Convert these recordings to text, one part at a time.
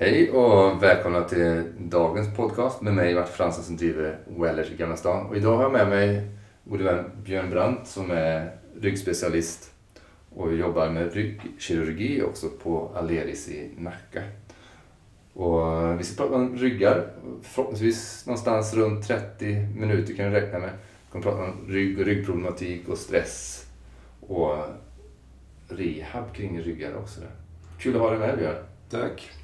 Hej och välkomna till dagens podcast med mig Martin Fransson som driver Wellers i Gamla stan. Och idag har jag med mig gode vän Björn Brandt som är ryggspecialist och jobbar med ryggkirurgi också på Aleris i Nacka. Och vi ska prata om ryggar, förhoppningsvis någonstans runt 30 minuter kan vi räkna med. Vi kommer prata om rygg och ryggproblematik och stress och rehab kring ryggar också. Kul att ha dig med Björn. Tack.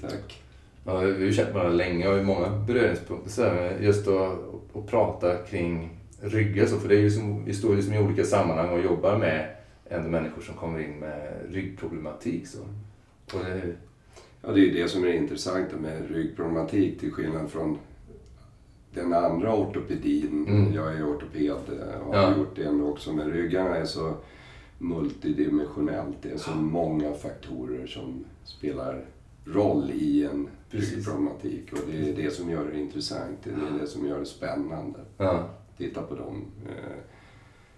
Tack. Ja, vi har känt varandra länge och har många beröringspunkter så här, just att, att prata kring ryggar så, för det är ju som, vi står ju som i olika sammanhang och jobbar med ändå människor som kommer in med ryggproblematik. Så. Och det, Ja, det är ju det som är det intressanta med ryggproblematik till skillnad från den andra ortopedin. Mm. Jag är ortoped och har Ja. gjort det ändå också. Men ryggarna är så multidimensionellt. Det är så många faktorer som spelar roll i en Precis. ryggproblematik. Och det är det som gör det intressant. Det är det som gör det spännande. ja, Titta på de, eh,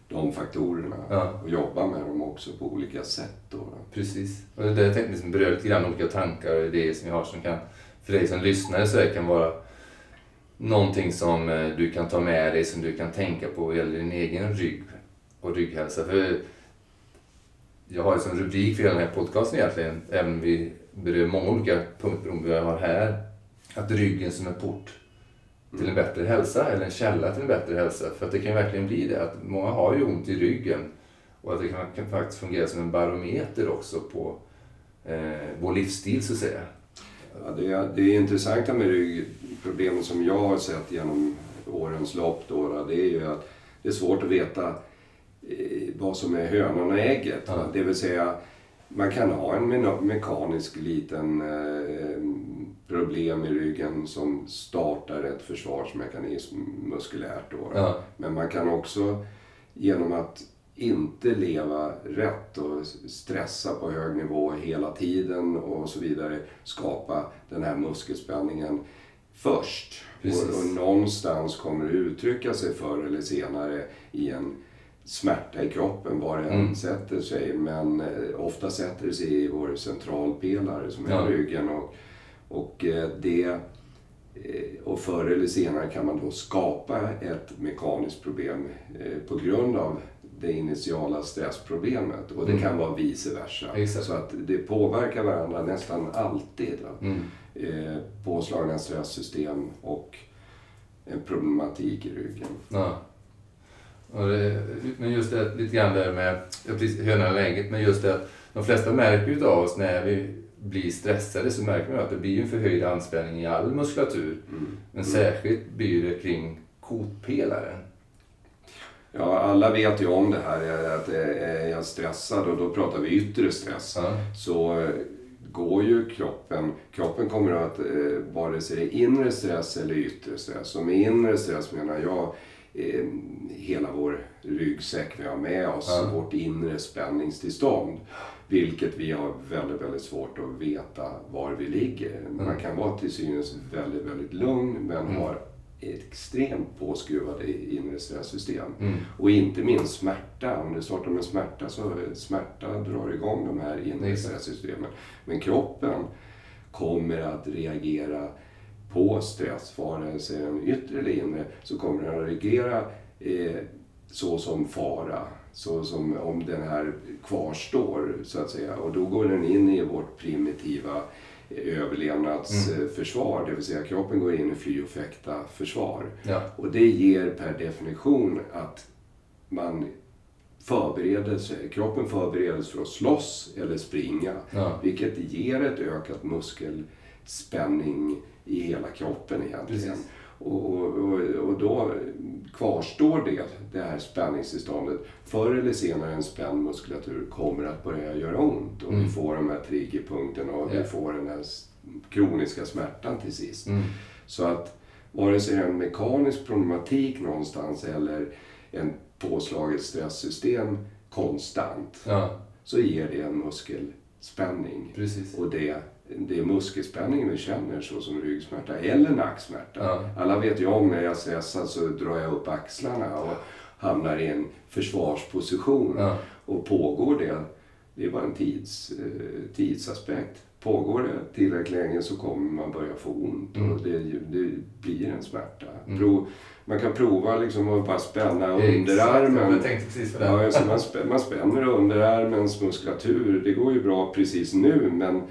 de faktorerna Ja. och jobba med dem också på olika sätt. Då. precis. Och det jag tänkte liksom beröra lite grann olika tankar och idéer som jag har som kan, för dig som lyssnare så kan vara någonting som eh, du kan ta med dig, som du kan tänka på vad gäller din egen rygg och rygghälsa. För jag har ju som rubrik för hela den här podcasten egentligen, även om vi berör många olika punkter jag har här, att ryggen som en port till en bättre hälsa eller en källa till en bättre hälsa. För att det kan verkligen bli det, att många har ju ont i ryggen och att det kan, kan faktiskt fungera som en barometer också på eh, vår livsstil så att säga. Ja, det, är, det är intressanta med ryggproblemen som jag har sett genom årens lopp då, det är ju att det är svårt att veta eh, vad som är hönan och ägget. Ja. Det vill säga, man kan ha en me- mekanisk liten eh, problem i ryggen som startar ett försvarsmekanism muskulärt. Då, då. Ja. Men man kan också genom att inte leva rätt och stressa på hög nivå hela tiden och så vidare skapa den här muskelspänningen först. Precis. Och, och någonstans kommer det uttrycka sig förr eller senare i en smärta i kroppen var det än Mm. sätter sig. Men eh, ofta sätter det sig i vår centralpelare som är Ja. ryggen. Och, och eh, det Eh, Och förr eller senare kan man då skapa ett mekaniskt problem på grund av det initiala stressproblemet. Och det Mm. kan vara vice versa. Exakt. Så att det påverkar varandra nästan alltid. Mm. Påslagna stresssystem och en problematik i ryggen. Ja. Det, men just det lite grann där med, precis, hönan och ägget, men just det att de flesta märker ju av oss när vi blir stressade så märker man att det blir en förhöjd anspänning i all muskulatur. Mm. Men särskilt blir det kring kotpelaren. Ja, alla vet ju om det här att är jag stressad och då pratar vi yttre stress. Ja. så eh, går ju kroppen, kroppen kommer att, eh, vare sig det är inre stress eller yttre stress. Och med inre stress menar jag eh, hela vår ryggsäck vi har med oss, Ja. vårt inre spänningstillstånd. Vilket vi har väldigt, väldigt svårt att veta var vi ligger. Man kan vara till synes väldigt, väldigt lugn men Mm. har extremt påskruvade inre stresssystem. Mm. Och inte minst smärta. Om det startar med smärta så smärta drar igång de här inre Exakt. stresssystemen. Men kroppen kommer att reagera på stress, vare sig den yttre eller inre, så kommer den att reagera eh, så som fara. Så som om den här kvarstår, så att säga. Och då går den in i vårt primitiva eh, överlevnadsförsvar, det vill säga kroppen går in i fly och fäkta försvar. Ja. Och det ger per definition att man förbereder sig, kroppen förbereder sig för att slåss eller springa. Ja. Vilket ger ett ökat muskelspänning i hela kroppen egentligen. Precis. Och, och, och, då kvarstår det, det här spänningstillståndet. Förr eller senare en spänd muskulatur kommer att börja göra ont och Mm. vi får de här triggerpunkterna och Ja. vi får den här kroniska smärtan till sist. Mm. Så att vare sig det är en mekanisk problematik någonstans eller en påslaget stresssystem konstant ja, så ger det en muskelspänning. precis. Och det, det är muskelspänningen vi känner såsom ryggsmärta eller nacksmärta. Ja. Alla vet ju om när jag är stressad så drar jag upp axlarna och hamnar i en försvarsposition. Ja. Och pågår det, det är bara en tids, eh, tidsaspekt. pågår det tillräckligt länge så kommer man börja få ont Mm. och det, det blir en smärta. Mm. Prov, man kan prova liksom att bara spänna underarmen. Jag tänkte precis på det. Ja, alltså man, spä, man spänner underarmens muskulatur. Det går ju bra precis nu men,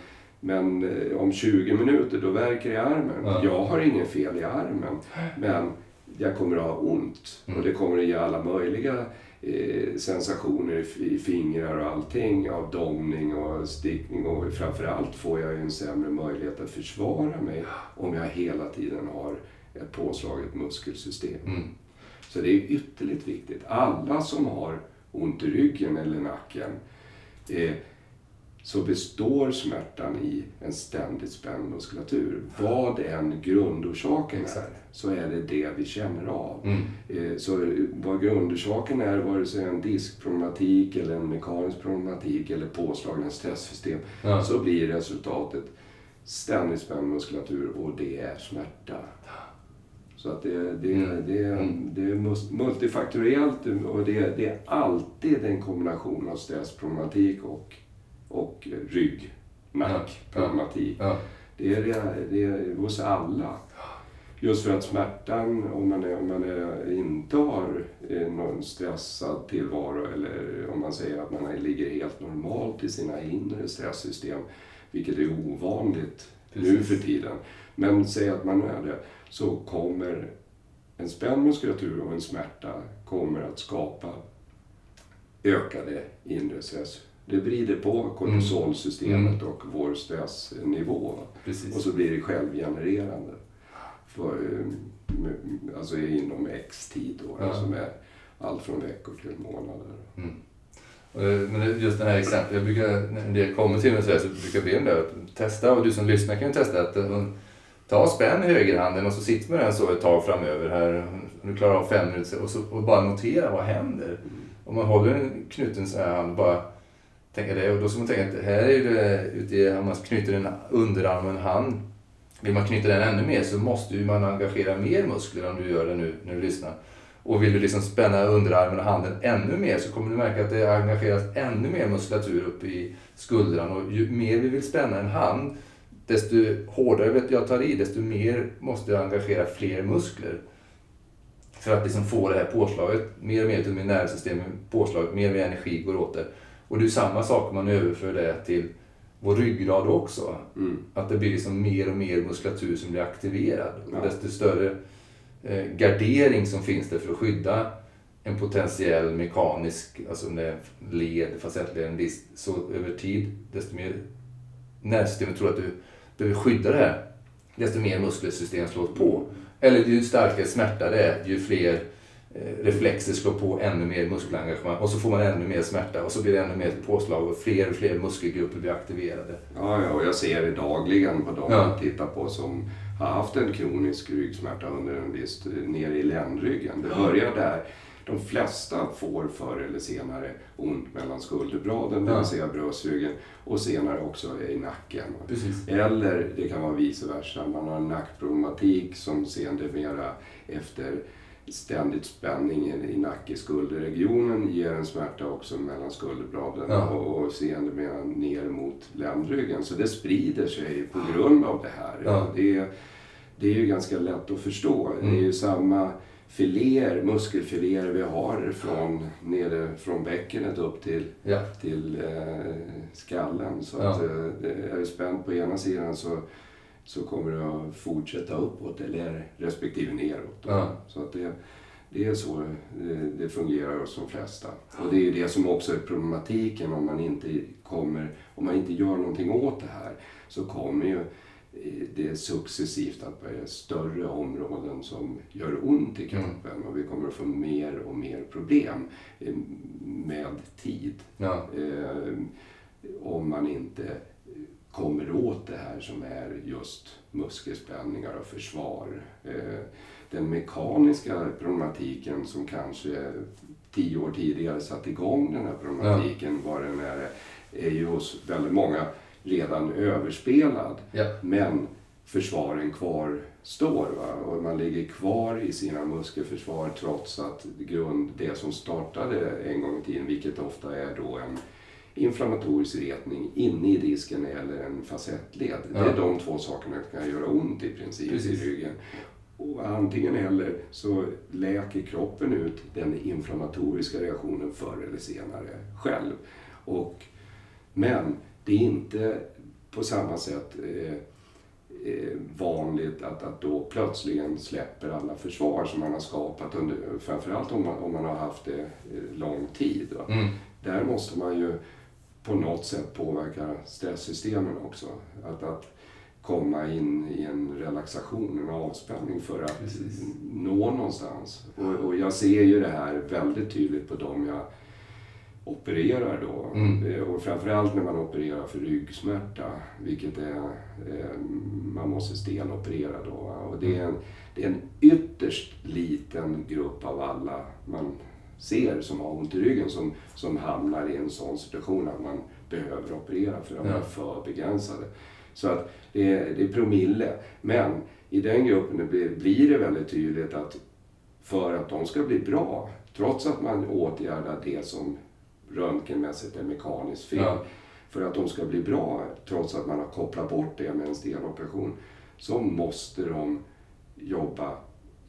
men eh, om 20 minuter då det i armen. Ja. Jag har ingen fel i armen men jag kommer att ha ont. Mm. Och det kommer att ge alla möjliga eh, sensationer i, fingrar och allting. Av domning och stickning och framförallt får jag ju en sämre möjlighet att försvara mig om jag hela tiden har ett påslaget muskelsystem. Mm. Så det är ytterligt viktigt. Alla som har ont i ryggen eller nacken eh, så består smärtan i en ständigt spänd muskulatur. Vad än grundorsaken är Exakt. så är det det vi känner av. Mm. Eh, Så vad grundorsaken är, vare sig en diskproblematik eller en mekanisk problematik eller påslagna stresssystem, Ja. så blir resultatet ständigt spänd muskulatur och det är smärta. Så att det, det, Mm. det, Mm. det är multifaktoriellt och det, det är alltid en kombination av stressproblematik och, och rygg, nackproblematik. Ja. Det är det, är hos alla. Just för att smärtan, om man, är, om man är, inte har eh, någon stressad tillvaro eller om man säger att man ligger helt normalt i sina inre stresssystem, vilket är ovanligt nu Precis. för tiden. Men säg att man är det, så kommer en spänd muskulatur och en smärta kommer att skapa ökade inre stress. Det vrider på kortisolsystemet och vår stressnivå. Precis. Och så blir det självgenererande. För, eh, med- alltså inom X tid då, Ja. som är allt från veckor till månader. Mm. Det- Men det- just det här exemplet, jag brukar, när del kommer till mig så, här, så brukar jag be dem där att testa, och du som lyssnar kan ju testa att eh, ta spänn högerhanden och så sitter med den så ett tag framöver här, om du klarar av fem minuter, och, så, och bara notera vad händer. Om man håller en knuten så här bara tänka det, och då ska man tänka att här är det, ute i, om man knyter en underarm och en hand, vill man knyta den ännu mer så måste ju man engagera mer muskler om du gör det nu när du lyssnar. Och vill du liksom spänna underarmen och handen ännu mer så kommer du märka att det engageras ännu mer muskulatur upp i skuldran. Och ju mer vi vill spänna en hand, desto hårdare jag tar i, desto mer måste jag engagera fler muskler. För att liksom få det här påslaget, mer och mer till min nervsystem, påslaget, mer och mer energi går åt det. Och det är samma sak om man överför det till vår ryggrad också. Mm. Att det blir liksom mer och mer muskulatur som blir aktiverad. Ja. Och desto större eh, gardering som finns det för att skydda en potentiell mekanisk, alltså om det är led, facettled, en disk, så över tid, desto mer nervsystemet tror att du behöver skydda det här, desto mer muskelsystem slås på. Eller ju starkare smärta det är, ju fler reflexer slår på ännu mer muskelengagemang och så får man ännu mer smärta och så blir det ännu mer påslag och fler och fler muskelgrupper blir aktiverade. Ja, ja, och jag ser det dagligen på de Ja. jag tittar på som har haft en kronisk ryggsmärta under en viss ner i ländryggen. Det börjar där. De flesta får förr eller senare ont mellan skulderbladen, det vill säga bröstryggen, och senare också i nacken. Precis. Eller det kan vara vice versa, man har en nackproblematik som sedermera efter ständigt spänning i nacke-skulderregionen ger en smärta också mellan skulderbladen Ja. och, och sedermera ner mot ländryggen. Så det sprider sig på grund av det här. Ja. Det, är, det är ju ganska lätt att förstå. Det är Mm. ju samma filéer, muskelfiléer vi har från, nere från bäckenet upp till Ja. till eh, skallen. Så att, eh, är du spänd på ena sidan så, så kommer du att fortsätta uppåt eller respektive neråt. Ja. Så att det, det är så det, det fungerar hos de flesta. Och det är ju det som också är problematiken om man inte kommer, om man inte gör någonting åt det här så kommer ju eh, det successivt att bli större områden som gör ont i kroppen och vi kommer att få mer och mer problem eh, med tid Ja. eh, om man inte kommer åt det här som är just muskelspänningar och försvar. Eh, den mekaniska problematiken som kanske tio år tidigare satte igång den här problematiken, vad den är, är ju hos väldigt många redan överspelad. Ja. Men försvaren kvarstår. Va? Och man ligger kvar i sina muskelförsvar trots att grund, det som startade en gång i tiden, vilket ofta är då en inflammatorisk retning inne i disken eller en facettled. Det är de två sakerna som kan göra ont i princip Precis. i ryggen. Och antingen eller så läker kroppen ut den inflammatoriska reaktionen förr eller senare själv. Och, men det är inte på samma sätt eh, eh, vanligt att, att då plötsligen släpper alla försvar som man har skapat, under, framförallt om man, om man har haft det eh, lång tid. Mm. Där måste man ju på något sätt påverka stresssystemen också. Att, att komma in i en relaxation, en avspänning för att Precis. nå någonstans. Och, och jag ser ju det här väldigt tydligt på dem jag opererar då. Mm. Eh, Och framförallt när man opererar för ryggsmärta, vilket är, eh, man måste stenoperera då. Och det är, en, det är en ytterst liten grupp av alla man ser som har ont i ryggen som, som hamnar i en sån situation att man behöver operera för att de Ja. är för begränsade. Så att det är, det är promille. Men i den gruppen det blir, blir det väldigt tydligt att för att de ska bli bra, trots att man åtgärdar det som röntgenmässigt är mekaniskt fel, Ja. för att de ska bli bra, trots att man har kopplat bort det med en stenoperation, så måste de jobba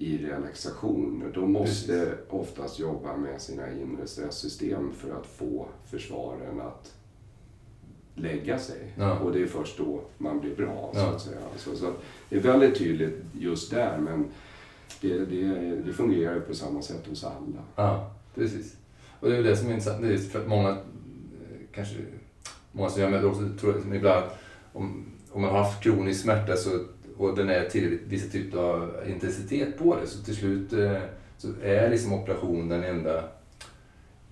i relaxation. De måste Precis. oftast jobba med sina inre stresssystem för att få försvaren att lägga sig. Ja. Och det är först då man blir bra, så Ja. att säga. Så, så att det är väldigt tydligt just där, men det, det, det fungerar ju på samma sätt hos alla. Ja, precis. Och det är väl det som är intressant. Det är för att många, eh, kanske, många som jag möter också tror ibland om, om man har haft kronisk smärta så, och den är till vissa typer av intensitet på det så till slut eh, så är liksom operation den enda,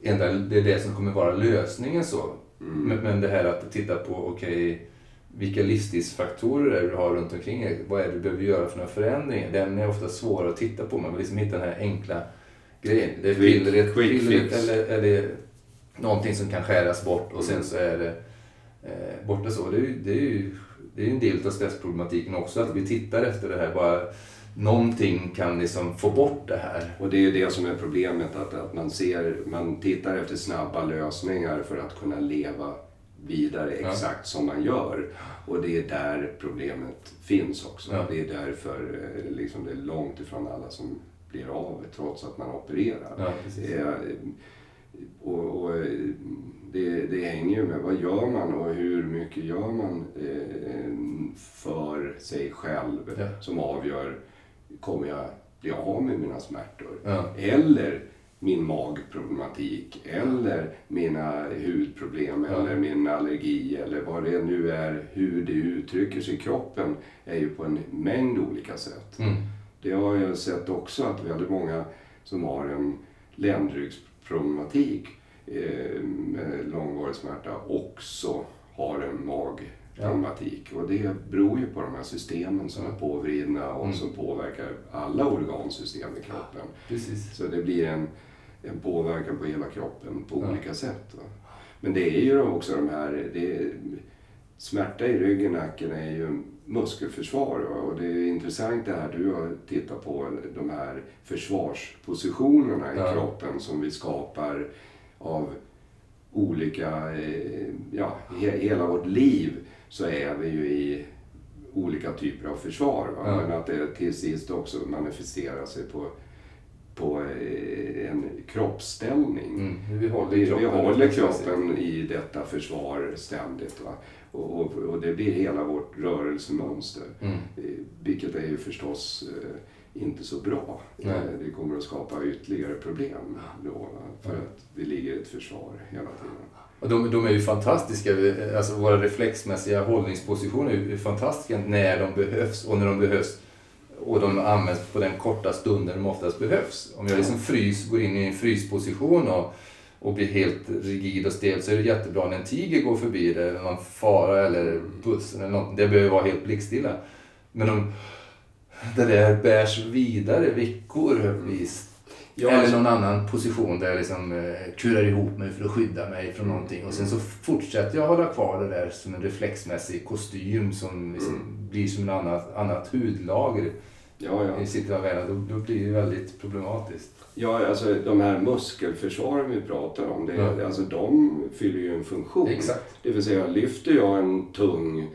enda det är det som kommer vara lösningen så. Mm. Men, men det här att titta på, okej, vilka livsstilsfaktorer du har runt omkring dig? Vad är det du behöver göra för några förändringar? Den är ofta svår att titta på. Man vill liksom hitta den här enkla grejen. Det är Quick- pillret, quick pillret eller är det någonting som kan skäras bort och sen så är det eh, borta så. Det är det är ju det är ju en del av stressproblematiken också, att vi tittar efter det här. Bara någonting kan liksom få bort det här. Och det är ju det som är problemet, att, att man, ser, man tittar efter snabba lösningar för att kunna leva vidare Ja. exakt som man gör. Och det är där problemet finns också. Ja. Det är därför eh, liksom, det är långt ifrån alla som blir av trots att man opererar. Ja, precis. Och, och, det, det hänger ju med vad gör man och hur mycket gör man eh, för sig själv Ja. som avgör, kommer jag bli av med mina smärtor? Ja. Eller min magproblematik, eller mina hudproblem, Ja. eller min allergi, eller vad det nu är, hur det uttrycker sig i kroppen, är ju på en mängd olika sätt. Mm. Det har jag sett också att väldigt många som har en ländryggsproblematik med långvarig smärta också har en magproblematik. Och det beror ju på de här systemen som är påvridna och Mm. som påverkar alla organsystem i kroppen. Precis. Så det blir en, en påverkan på hela kroppen på Ja. olika sätt. Va? Men det är ju också de här... Det är, smärta i ryggen, nacken är ju muskelförsvar. Va? Och det är intressant det här du har tittat på, de här försvarspositionerna i Ja. kroppen som vi skapar av olika... eh, Ja, he, hela vårt liv så är vi ju i olika typer av försvar. Va? Ja. Men att det till sist också manifesterar sig på, på eh, en kroppsställning. Mm. Vi håller Vi, vi kroppen. håller kroppen i detta försvar ständigt. Va? Och, och, och det blir hela vårt rörelsemönster. Mm. Eh, Vilket är ju förstås eh, inte så bra. Nej. Eh, Det kommer att skapa ytterligare problem då. För att det ligger ett försvar hela tiden. Och de, de är ju fantastiska. Alltså våra reflexmässiga hållningspositioner är ju fantastiska när de behövs och när de behövs. Och de används på den korta stunden de oftast behövs. Om jag liksom frys, går in i en frysposition och, och blir helt rigid och stel så är det jättebra när en tiger går förbi det, eller någon fara eller bussen eller något. Det behöver vara helt blickstilla. Men om det där bärs vidare veckor vis Ja, eller alltså- någon annan position där jag liksom eh, kurar ihop mig för att skydda mig från någonting. Och sen så fortsätter jag hålla kvar det där som en reflexmässig kostym som liksom blir som en annat, annat hudlager Ja, ja. i sitt då, då blir det väldigt problematiskt. Ja, alltså de här muskelförsvaren vi pratar om, det, Ja. alltså, de fyller ju en funktion. Exakt. Det vill säga, lyfter jag en tung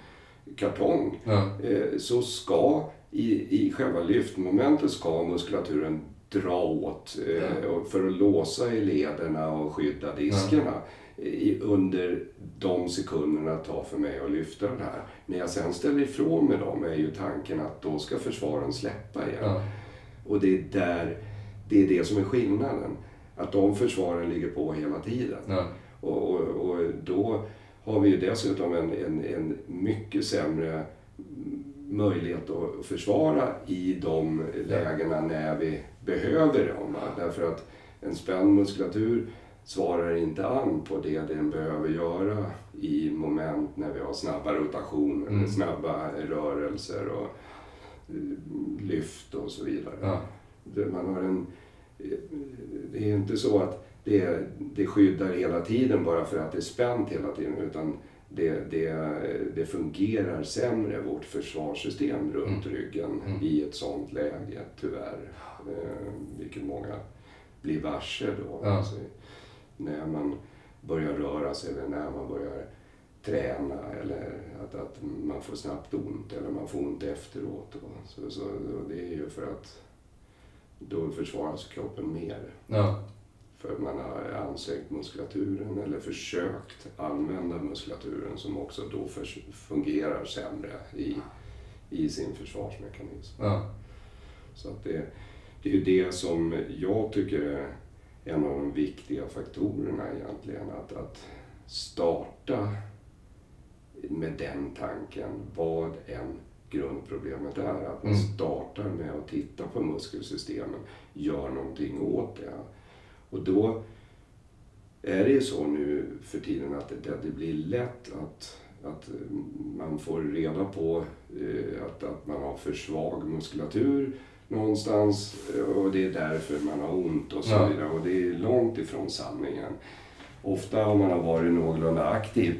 kartong Ja. eh, så ska i, i själva lyftmomentet ska muskulaturen dra åt eh, för att låsa i lederna och skydda diskarna i, under de sekunderna det tar för mig att lyfta den här. När jag sen ställer ifrån mig dem är ju tanken att då ska försvaren släppa igen. Ja. Och det är där, det är det som är skillnaden. Att de försvaren ligger på hela tiden. Ja. Och, och, och då har vi ju dessutom en, en, en mycket sämre möjlighet att försvara i de lägena när vi behöver dem. va. Därför att en spänd muskulatur svarar inte an på det den behöver göra i moment när vi har snabba rotationer, Mm. snabba rörelser och eh, lyft och så vidare. Ja. Man har en, det är inte så att det, det skyddar hela tiden bara för att det är spänt hela tiden utan det, det, det fungerar sämre, vårt försvarssystem runt ryggen Mm. i ett sånt läge tyvärr. Eh, vilket många blir varse då. Ja. Alltså, när man börjar röra sig eller när man börjar träna eller att, att man får snabbt ont eller man får ont efteråt. Då. Så, så, det är ju för att då försvaras kroppen mer. Ja. För man har ansträngt muskulaturen eller försökt använda muskulaturen som också då fungerar sämre i, i sin försvarsmekanism. Ja. Så att det, det är ju det som jag tycker är en av de viktiga faktorerna egentligen. Att, att starta med den tanken, vad än grundproblemet är. Att man Mm. startar med att titta på muskelsystemen, gör någonting åt det. Och då är det ju så nu för tiden att det, det blir lätt att, att man får reda på eh, att, att man har för svag muskulatur någonstans eh, och det är därför man har ont och så vidare. Och det är långt ifrån sanningen. Ofta om man har varit någorlunda aktiv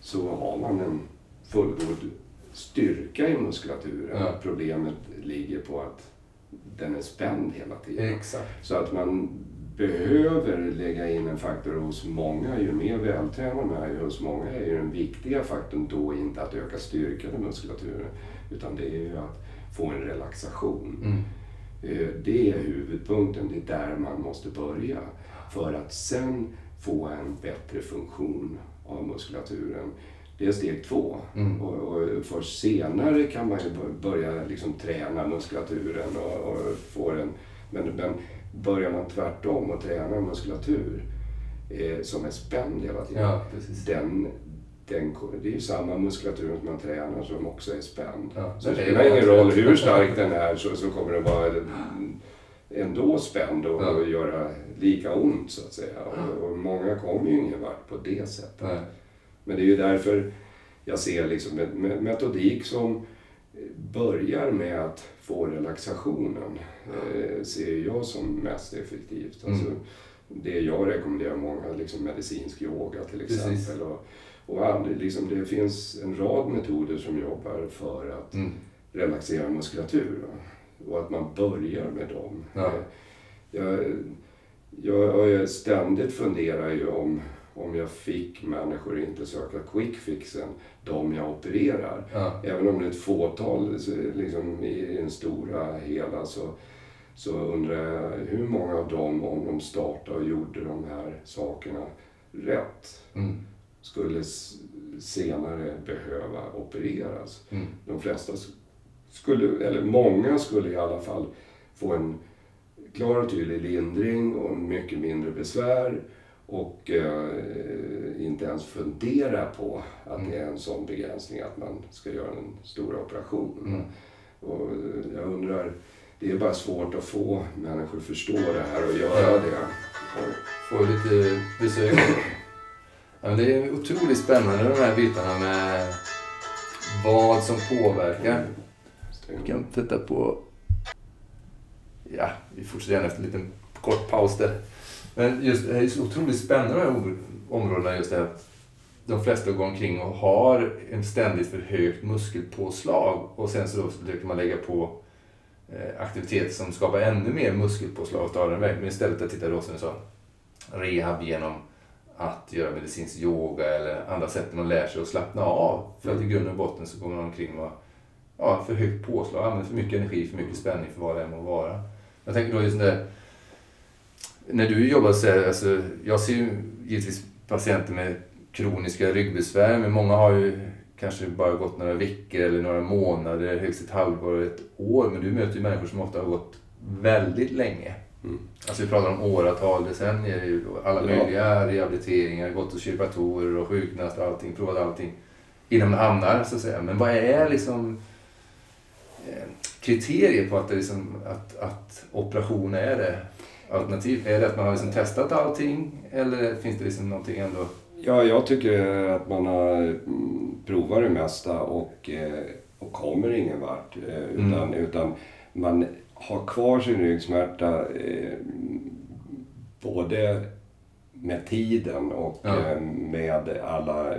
så har man en fullgod styrka i muskulaturen. Ja. Problemet ligger på att den är spänd hela tiden. Exakt. Så att man behöver lägga in en faktor hos många. Ju mer vältränad man är hos många är ju den viktiga faktorn då inte att öka styrkan i muskulaturen. Utan det är ju att få en relaxation. Mm. Eh, Det är huvudpunkten. Det är där man måste börja. För att sen få en bättre funktion av muskulaturen. Det är steg två. Mm. Och, och först senare kan man ju bör- börja liksom träna muskulaturen och, och få den. Men, men börjar man tvärtom och träna muskulatur eh, som är spänd hela tiden. Ja. Den, den, det är ju samma muskulatur som man tränar som också är spänd. Ja, Så det spelar ingen roll hur stark den är så, så kommer den vara ändå spänd och, Ja. och göra lika ont så att säga. Och, och många kommer ju ingen vart på det sättet. Men det är ju därför jag ser liksom en me- metodik som börjar med att få relaxationen. Eh, ser jag som mest effektivt. Mm. Alltså, det jag rekommenderar många, liksom medicinsk yoga till exempel. Precis. Och, och liksom, det finns en rad metoder som jobbar för att Mm. relaxera muskulatur. Och att man börjar med dem. Ja. Eh, Jag, jag, jag ständigt funderar ju om, om jag fick människor inte söka quick fixen, de jag opererar. Ja. Även om det är ett fåtal liksom, i den stora hela så, så undrar jag hur många av dem, om de startade och gjorde de här sakerna rätt, Mm. skulle senare behöva opereras. Mm. De flesta skulle, eller många skulle i alla fall få en klar och tydlig lindring och mycket mindre besvär och eh, inte ens fundera på att det är en sån begränsning att man ska göra en stor operation. Mm. Och eh, jag undrar, det är bara svårt att få människor att förstå det här och göra det. Och, Får lite besök. Ja, men det är otroligt spännande de här bitarna med vad som påverkar. Vi kan titta på... Ja, vi fortsätter gärna efter en liten kort paus där. Men just det är så otroligt spännande de här om- områdena just det att de flesta går omkring och har en ständigt för högt muskelpåslag och sen så försöker man lägga på eh, aktiviteter som skapar ännu mer muskelpåslag av den vägen. Men istället att titta då som du sa, rehab genom att göra medicinsk yoga eller andra sätt man lär sig att slappna av. För att i grund och botten så kommer man omkring och ja, för högt påslag, använder för mycket energi, för mycket spänning för vad det än må vara. Jag tänker då just där, när du jobbar så här, alltså, jag ser ju givetvis patienter med kroniska ryggbesvär, men många har ju kanske bara gått några veckor eller några månader, högst ett halvår, ett år. Men du möter ju människor som ofta har gått väldigt länge. Mm. Alltså vi pratar om åratal, decennier, alla möjliga rehabiliteringar, gått hos kiropraktorer och sjukgymnaster och allting, provat allting. Innan man hamnar så att säga. Men vad är liksom eh, kriterier på att, det liksom, att, att operation är det alternativ? Är det att man har liksom testat allting eller finns det liksom någonting ändå? Ja, jag tycker att man har mm, provat det mesta och, eh, och kommer ingen vart. Eh, utan, mm. utan man har kvar sin ryggsmärta eh, både med tiden och ja. med alla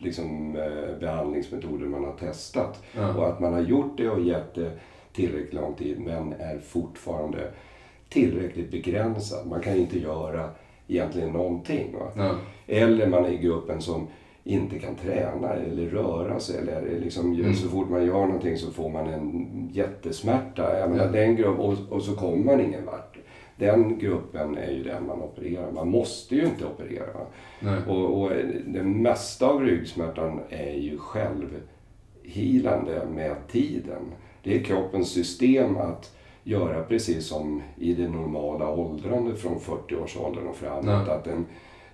liksom, eh, behandlingsmetoder man har testat. Ja. Och att man har gjort det och gett det tillräckligt lång tid men är fortfarande tillräckligt begränsad. Man kan inte göra egentligen någonting. Ja. Eller man är i gruppen som inte kan träna eller röra sig. Eller liksom, mm. Så fort man gör någonting så får man en jättesmärta. Jag menar, den grupp, och, och så kommer man ingen vart. Den gruppen är ju den man opererar. Man måste ju inte operera. Och, och det mesta av ryggsmärtan är ju självhilande med tiden. Det är kroppens system att göra precis som i det normala åldrande från 40-årsåldern och framåt. Att den,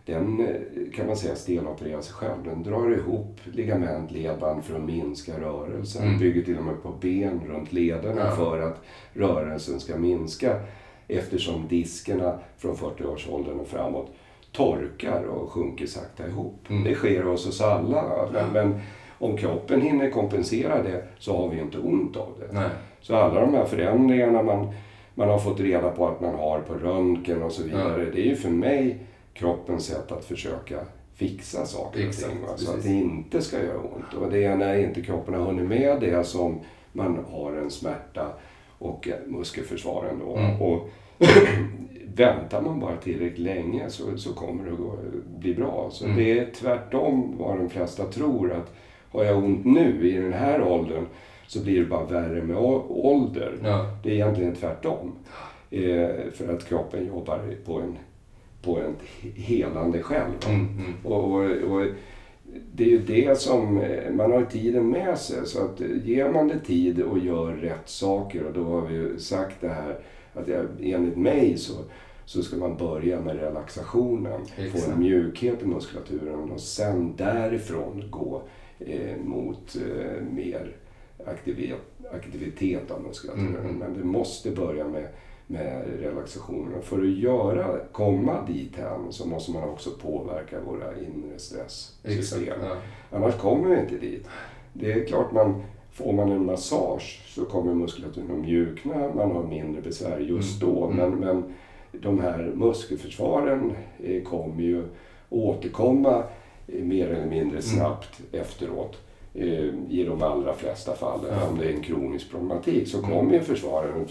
den eh, kan man säga stelopererar sig själv. Den drar ihop ligament, ledband för att minska rörelsen. Mm. Bygger till och med på ben runt lederna ja. för att rörelsen ska minska. Eftersom diskerna från 40-årsåldern och framåt torkar och sjunker sakta ihop. Mm. Det sker hos oss alla. Men, men, om kroppen hinner kompensera det så har vi inte ont av det. Nej. Så alla de här förändringarna man, man har fått reda på att man har på röntgen och så vidare. Ja. Det är ju för mig kroppens sätt att försöka fixa saker och ting. Så att det inte ska göra ont. Och det är när inte kroppen har hunnit med det som man har en smärta och muskelförsvar ändå. Mm. Och väntar man bara tillräckligt länge så, så kommer det att bli bra. Så mm. det är tvärtom vad de flesta tror att har jag ont nu i den här åldern så blir det bara värre med ålder. Ja. Det är egentligen tvärtom. Eh, för att kroppen jobbar på en på en helande själv. Mm, mm. Och, och, och, det är ju det som, eh, man har tiden med sig. Så att eh, ger man det tid och gör rätt saker och då har vi ju sagt det här att jag, enligt mig så, så ska man börja med relaxationen. Exakt. Få en mjukhet i muskulaturen och sen därifrån gå eh, mot eh, mer aktivitet, aktivitet av muskulaturen. Mm. Men det måste börja med med relaxationen. För att göra, komma dit hän så måste man också påverka våra inre stresssystem. Ja. Annars kommer vi inte dit. Det är klart, man, får man en massage så kommer muskulaturen att mjukna, man har mindre besvär just mm. då. Mm. Men, men de här muskelförsvaren eh, kommer ju återkomma eh, mer eller mindre mm. snabbt mm. efteråt. Eh, i de allra flesta fallen. Ja. Om det är en kronisk problematik så mm. kommer ju försvararen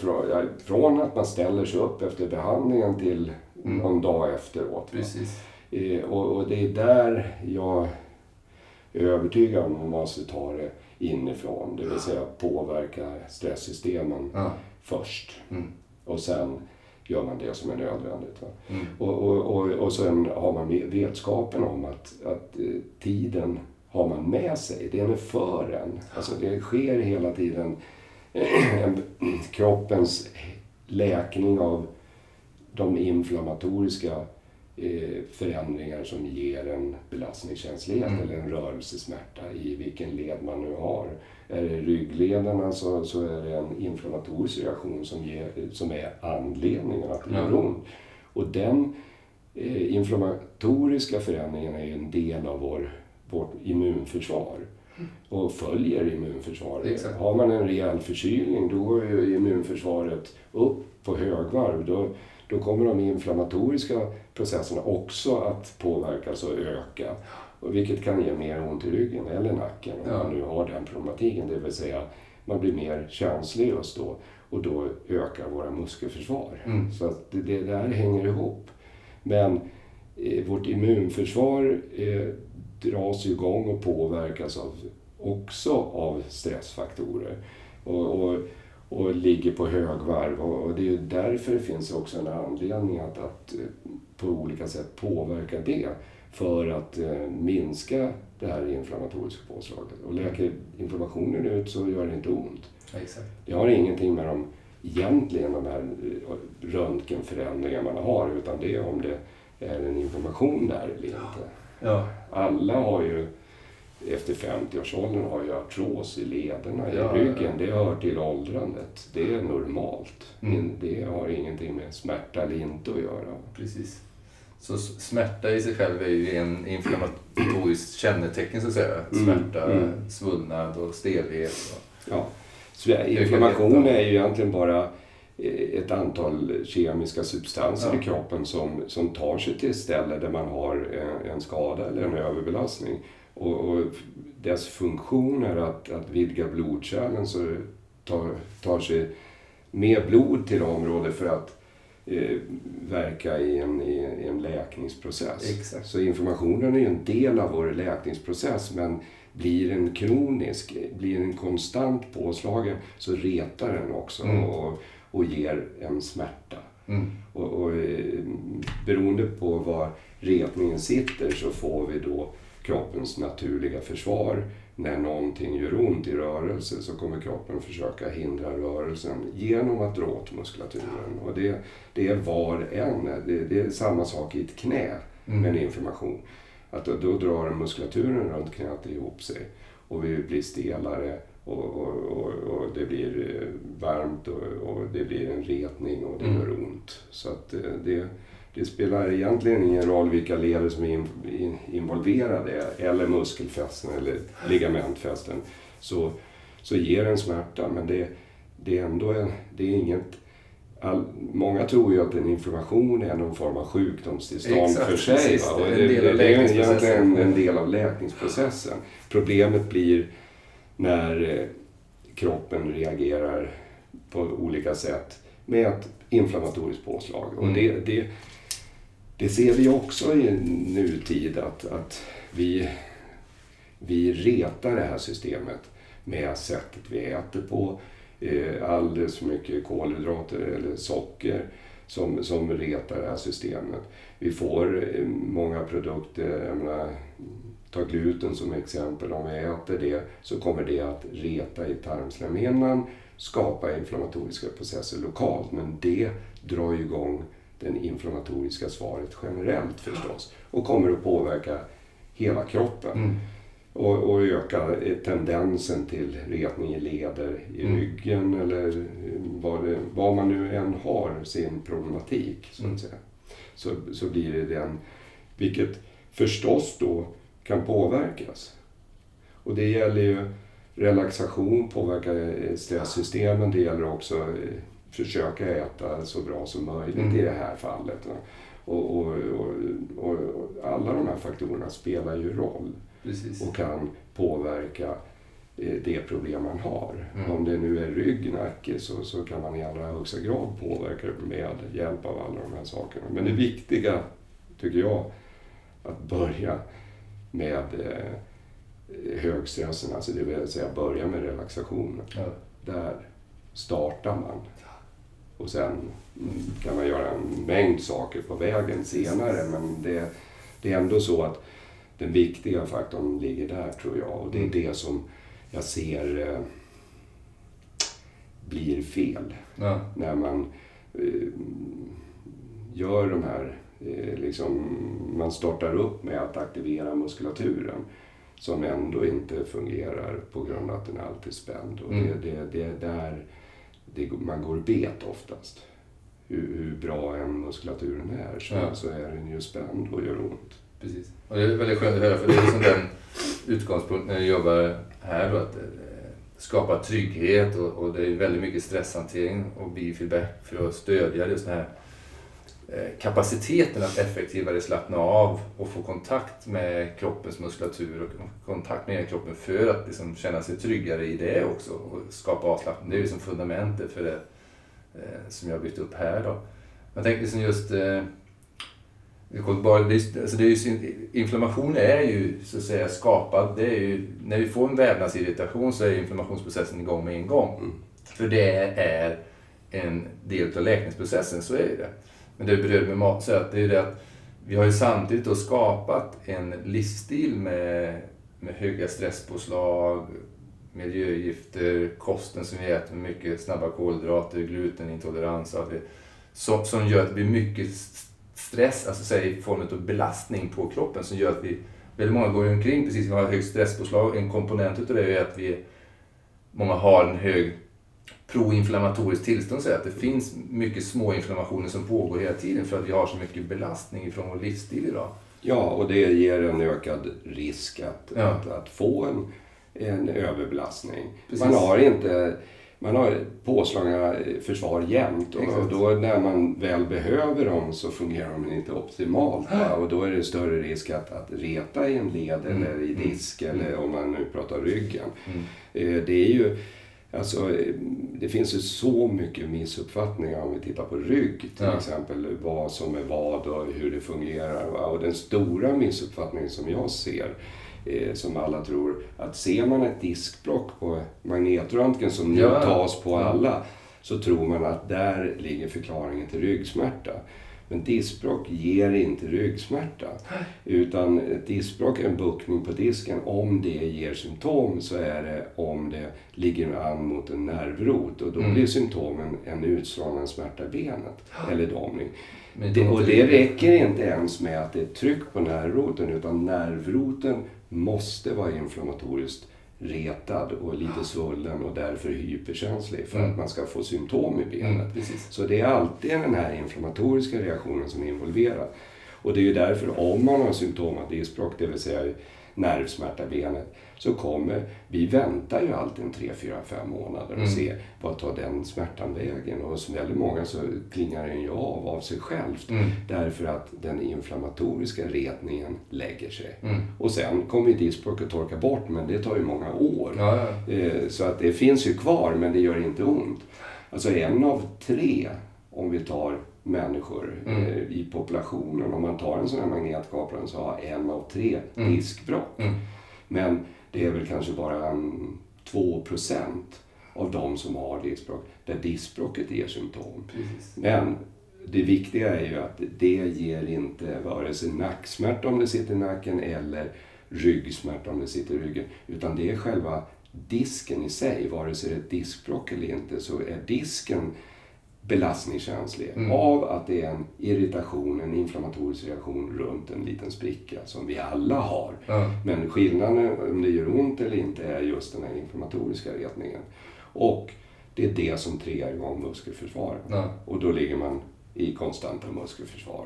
från att man ställer sig upp efter behandlingen till mm. någon dag efteråt. Precis. Eh, och, och, det är där jag är övertygad om att man måste ta det inifrån. Det vill säga påverka stresssystemen ja. först. Mm. Och sen gör man det som är nödvändigt. Mm. Och, och, och, och sen har man vetskapen om att, att eh, tiden har man med sig. Den är för en. Alltså det sker hela tiden kroppens läkning av de inflammatoriska eh, förändringar som ger en belastningskänslighet mm. eller en rörelsesmärta i vilken led man nu har. Är det rygglederna så, så är det en inflammatorisk reaktion som, ger, som är anledningen att det gör ont. Och den eh, inflammatoriska förändringen är en del av vår vårt immunförsvar och följer immunförsvaret. Exakt. Har man en rejäl förkylning då ju immunförsvaret upp på högvarv. Då, då kommer de inflammatoriska processerna också att påverkas och öka. Vilket kan ge mer ont i ryggen eller nacken om ja. man nu har den problematiken. Det vill säga man blir mer känslig just då. Och då ökar våra muskelförsvar. Mm. Så att det, det där hänger ihop. Men eh, vårt immunförsvar eh, dras igång och påverkas av, också av stressfaktorer. Och, och, och ligger på högvarv. Och, och det är ju därför det finns också en anledning att, att eh, på olika sätt påverka det. För att eh, minska det här inflammatoriska påslaget. Och läker inflammationen ut så gör det inte ont. Ja, exakt. Det har ingenting med de, egentligen de här eh, röntgenförändringarna man har utan det är om det är en inflammation där eller inte. Ja, Alla har ju efter 50-årsåldern har ju artros i lederna, i Ja, ja, ryggen. ja. Det hör till åldrandet. Det är normalt. Mm. Det har ingenting med smärta eller inte att göra. precis. Så smärta i sig själv är ju en inflammatoriskt kännetecken så att säga. Mm, Smärta, mm. svullnad och stelhet. Och, Ja. Så inflammation är ju egentligen bara ett antal kemiska substanser Ja. i kroppen som, som tar sig till ställen där man har en, en skada eller en överbelastning. Och, och dess funktion är att, att vidga blodkärlen så det tar, tar sig mer blod till området för att eh, verka i en, i, i en läkningsprocess. Exakt. Så informationen är ju en del av vår läkningsprocess men blir den kronisk, blir den konstant påslagen så retar den också Mm. och, och ger en smärta. mm, Och, och, eh, beroende på var retningen sitter så får vi då kroppens naturliga försvar. När någonting gör ont i rörelse så kommer kroppen försöka hindra rörelsen genom att dra åt muskulaturen. Och det, det är var en. Det, det är samma sak i ett knä med en inflammation. Att då, då drar muskulaturen runt knät ihop sig och vi blir stelare och, och, och, det blir eh, varmt och, och det blir en retning och det Mm. gör ont. Så att eh, det, det spelar egentligen ingen roll vilka leder som är in, in, involverade eller muskelfästen eller ligamentfästen. Så, så ger en smärta men det, det är ändå en, det är inget All, många tror ju att en inflammation är någon form av sjukdomstillstånd Exakt, för sig. precis. Det det, en del det, är egentligen en del av läkningsprocessen. Problemet blir när eh, kroppen reagerar på olika sätt med ett inflammatoriskt påslag. Och Mm. det, det, det ser vi också i nutid att, att vi, vi retar det här systemet med sättet vi äter på. Eh, alldeles för mycket kolhydrater eller socker som, som retar det här systemet. Vi får eh, många produkter, jag menar, ta gluten som exempel, om vi äter det så kommer det att reta i tarmslemhinnan, skapa inflammatoriska processer lokalt, men det drar ju igång det inflammatoriska svaret generellt förstås och kommer att påverka hela kroppen mm, och, och öka tendensen till retning i leder, i Mm. ryggen eller vad, det, vad man nu än har sin problematik. Så, Mm. att säga. Så, så blir det den, vilket förstås då kan påverkas. Och det gäller ju relaxation, påverka eh, stresssystemen. Det gäller också eh, försöka äta så bra som möjligt Mm. i det här fallet. och, och, och, och alla de här faktorerna spelar ju roll precis. och kan påverka eh, det problem man har. Mm. Om det nu är rygg, nacke, så, så kan man i allra högsta grad påverka det med hjälp av alla de här sakerna. Men det viktiga, tycker jag, att börja med eh, högstressen, alltså det vill säga börja med relaxationen. Ja. Där startar man. Och sen kan man göra en mängd saker på vägen senare, men det, det är ändå så att den viktiga faktorn ligger där, tror jag. Och det är Mm. det som jag ser eh, blir fel Ja. när man eh, gör de här, liksom, man startar upp med att aktivera muskulaturen som ändå inte fungerar på grund av att den alltid är spänd. Och Mm. det, det, det är där det, man går bet oftast. Hur, hur bra än muskulaturen är så, Ja. så är den ju spänd och gör ont. Precis. Och det är väldigt skönt att höra för det är liksom den utgångspunkten när jag jobbar här då att eh, skapa trygghet och, och det är väldigt mycket stresshantering och biofeedback för att stödja just den här eh, kapaciteten att effektivare slappna av och få kontakt med kroppens muskulatur och kontakt med kroppen för att liksom känna sig tryggare i det också och skapa avslappning. Det är liksom fundamentet för det eh, som jag har byggt upp här. Då. Jag tänker liksom just eh, alltså det är ju, inflammation är ju så att säga skapad. Det är ju, när vi får en vävnadsirritation så är inflammationsprocessen igång med en gång. Mm. För det är en del av läkningsprocessen, så är det. Men det berör med mat, det är det att vi har ju samtidigt då skapat en livsstil med, med höga stresspåslag, miljögifter, kosten som vi äter med mycket snabba kolhydrater, glutenintolerans, att vi, som, som gör att det blir mycket stress, alltså säg i form av belastning på kroppen som gör att vi, väldigt många går omkring precis, vi har högt stresspåslag. En komponent utav det är att vi, många har en hög proinflammatoriskt tillstånd, så att det finns mycket små inflammationer som pågår hela tiden för att vi har så mycket belastning från vår livsstil idag. Ja, och det ger en ökad risk att, ja. att, att, få en, en överbelastning. Precis. Man har inte man har påslagna försvar jämt och då när man väl behöver dem så fungerar de inte optimalt. Va? Och då är det större risk att, att reta i en led mm. eller i disk mm. eller om man nu pratar ryggen. Mm. Eh, det är ju Alltså, det finns ju så mycket missuppfattningar om vi tittar på rygg till ja. exempel. Vad som är vad och hur det fungerar. Va? Och den stora missuppfattningen som jag ser eh, som alla tror, att ser man ett diskblock på magnetröntgen som nu ja. tas på alla, så tror man att där ligger förklaringen till ryggsmärta. Men diskbråck ger inte ryggsmärta. Utan ett diskbråck är en buckning på disken. Om det ger symptom så är det om det ligger an mot en nervrot. Och då mm. blir symptomen en utstrålande smärta i benet. Eller domning. Det, och det räcker inte ens med att det är tryck på nervroten utan nervroten måste vara inflammatoriskt retad och lite svullen och därför hyperkänslig för mm. att man ska få symptom i benet. Mm, så det är alltid den här inflammatoriska reaktionen som är involverad. Och det är ju därför om man har symptom av diskbråck, det vill säga nervsmärta i benet, så kommer, vi väntar ju alltid en 3, 4, 5 månader och mm. ser vad tar den smärtan vägen. Och hos väldigt många så klingar den ju av av sig självt mm. därför att den inflammatoriska retningen lägger sig. Mm. Och sen kommer ju diskbråcket torka bort men det tar ju många år. Ja, ja. Eh, så att det finns ju kvar men det gör inte ont. Alltså en av tre, om vi tar människor mm. eh, i populationen. Om man tar en sån här magnetkapare så har en av tre mm. diskbråck. Mm. Men det är väl kanske bara en, 2% av de som har diskbråck där diskbråcket ger symptom. Precis. Men det viktiga är ju att det ger inte vare sig nacksmärta om det sitter i nacken eller ryggsmärta om det sitter i ryggen. Utan det är själva disken i sig, vare sig det är ett diskbråck eller inte, så är disken belastningskänslig mm. av att det är en irritation, en inflammatorisk reaktion runt en liten spricka som vi alla har. Mm. Men skillnaden om det gör ont eller inte är just den här inflammatoriska retningen. Och det är det som triggar igång muskelförsvaret. Mm. Och då ligger man i konstanta muskelförsvar.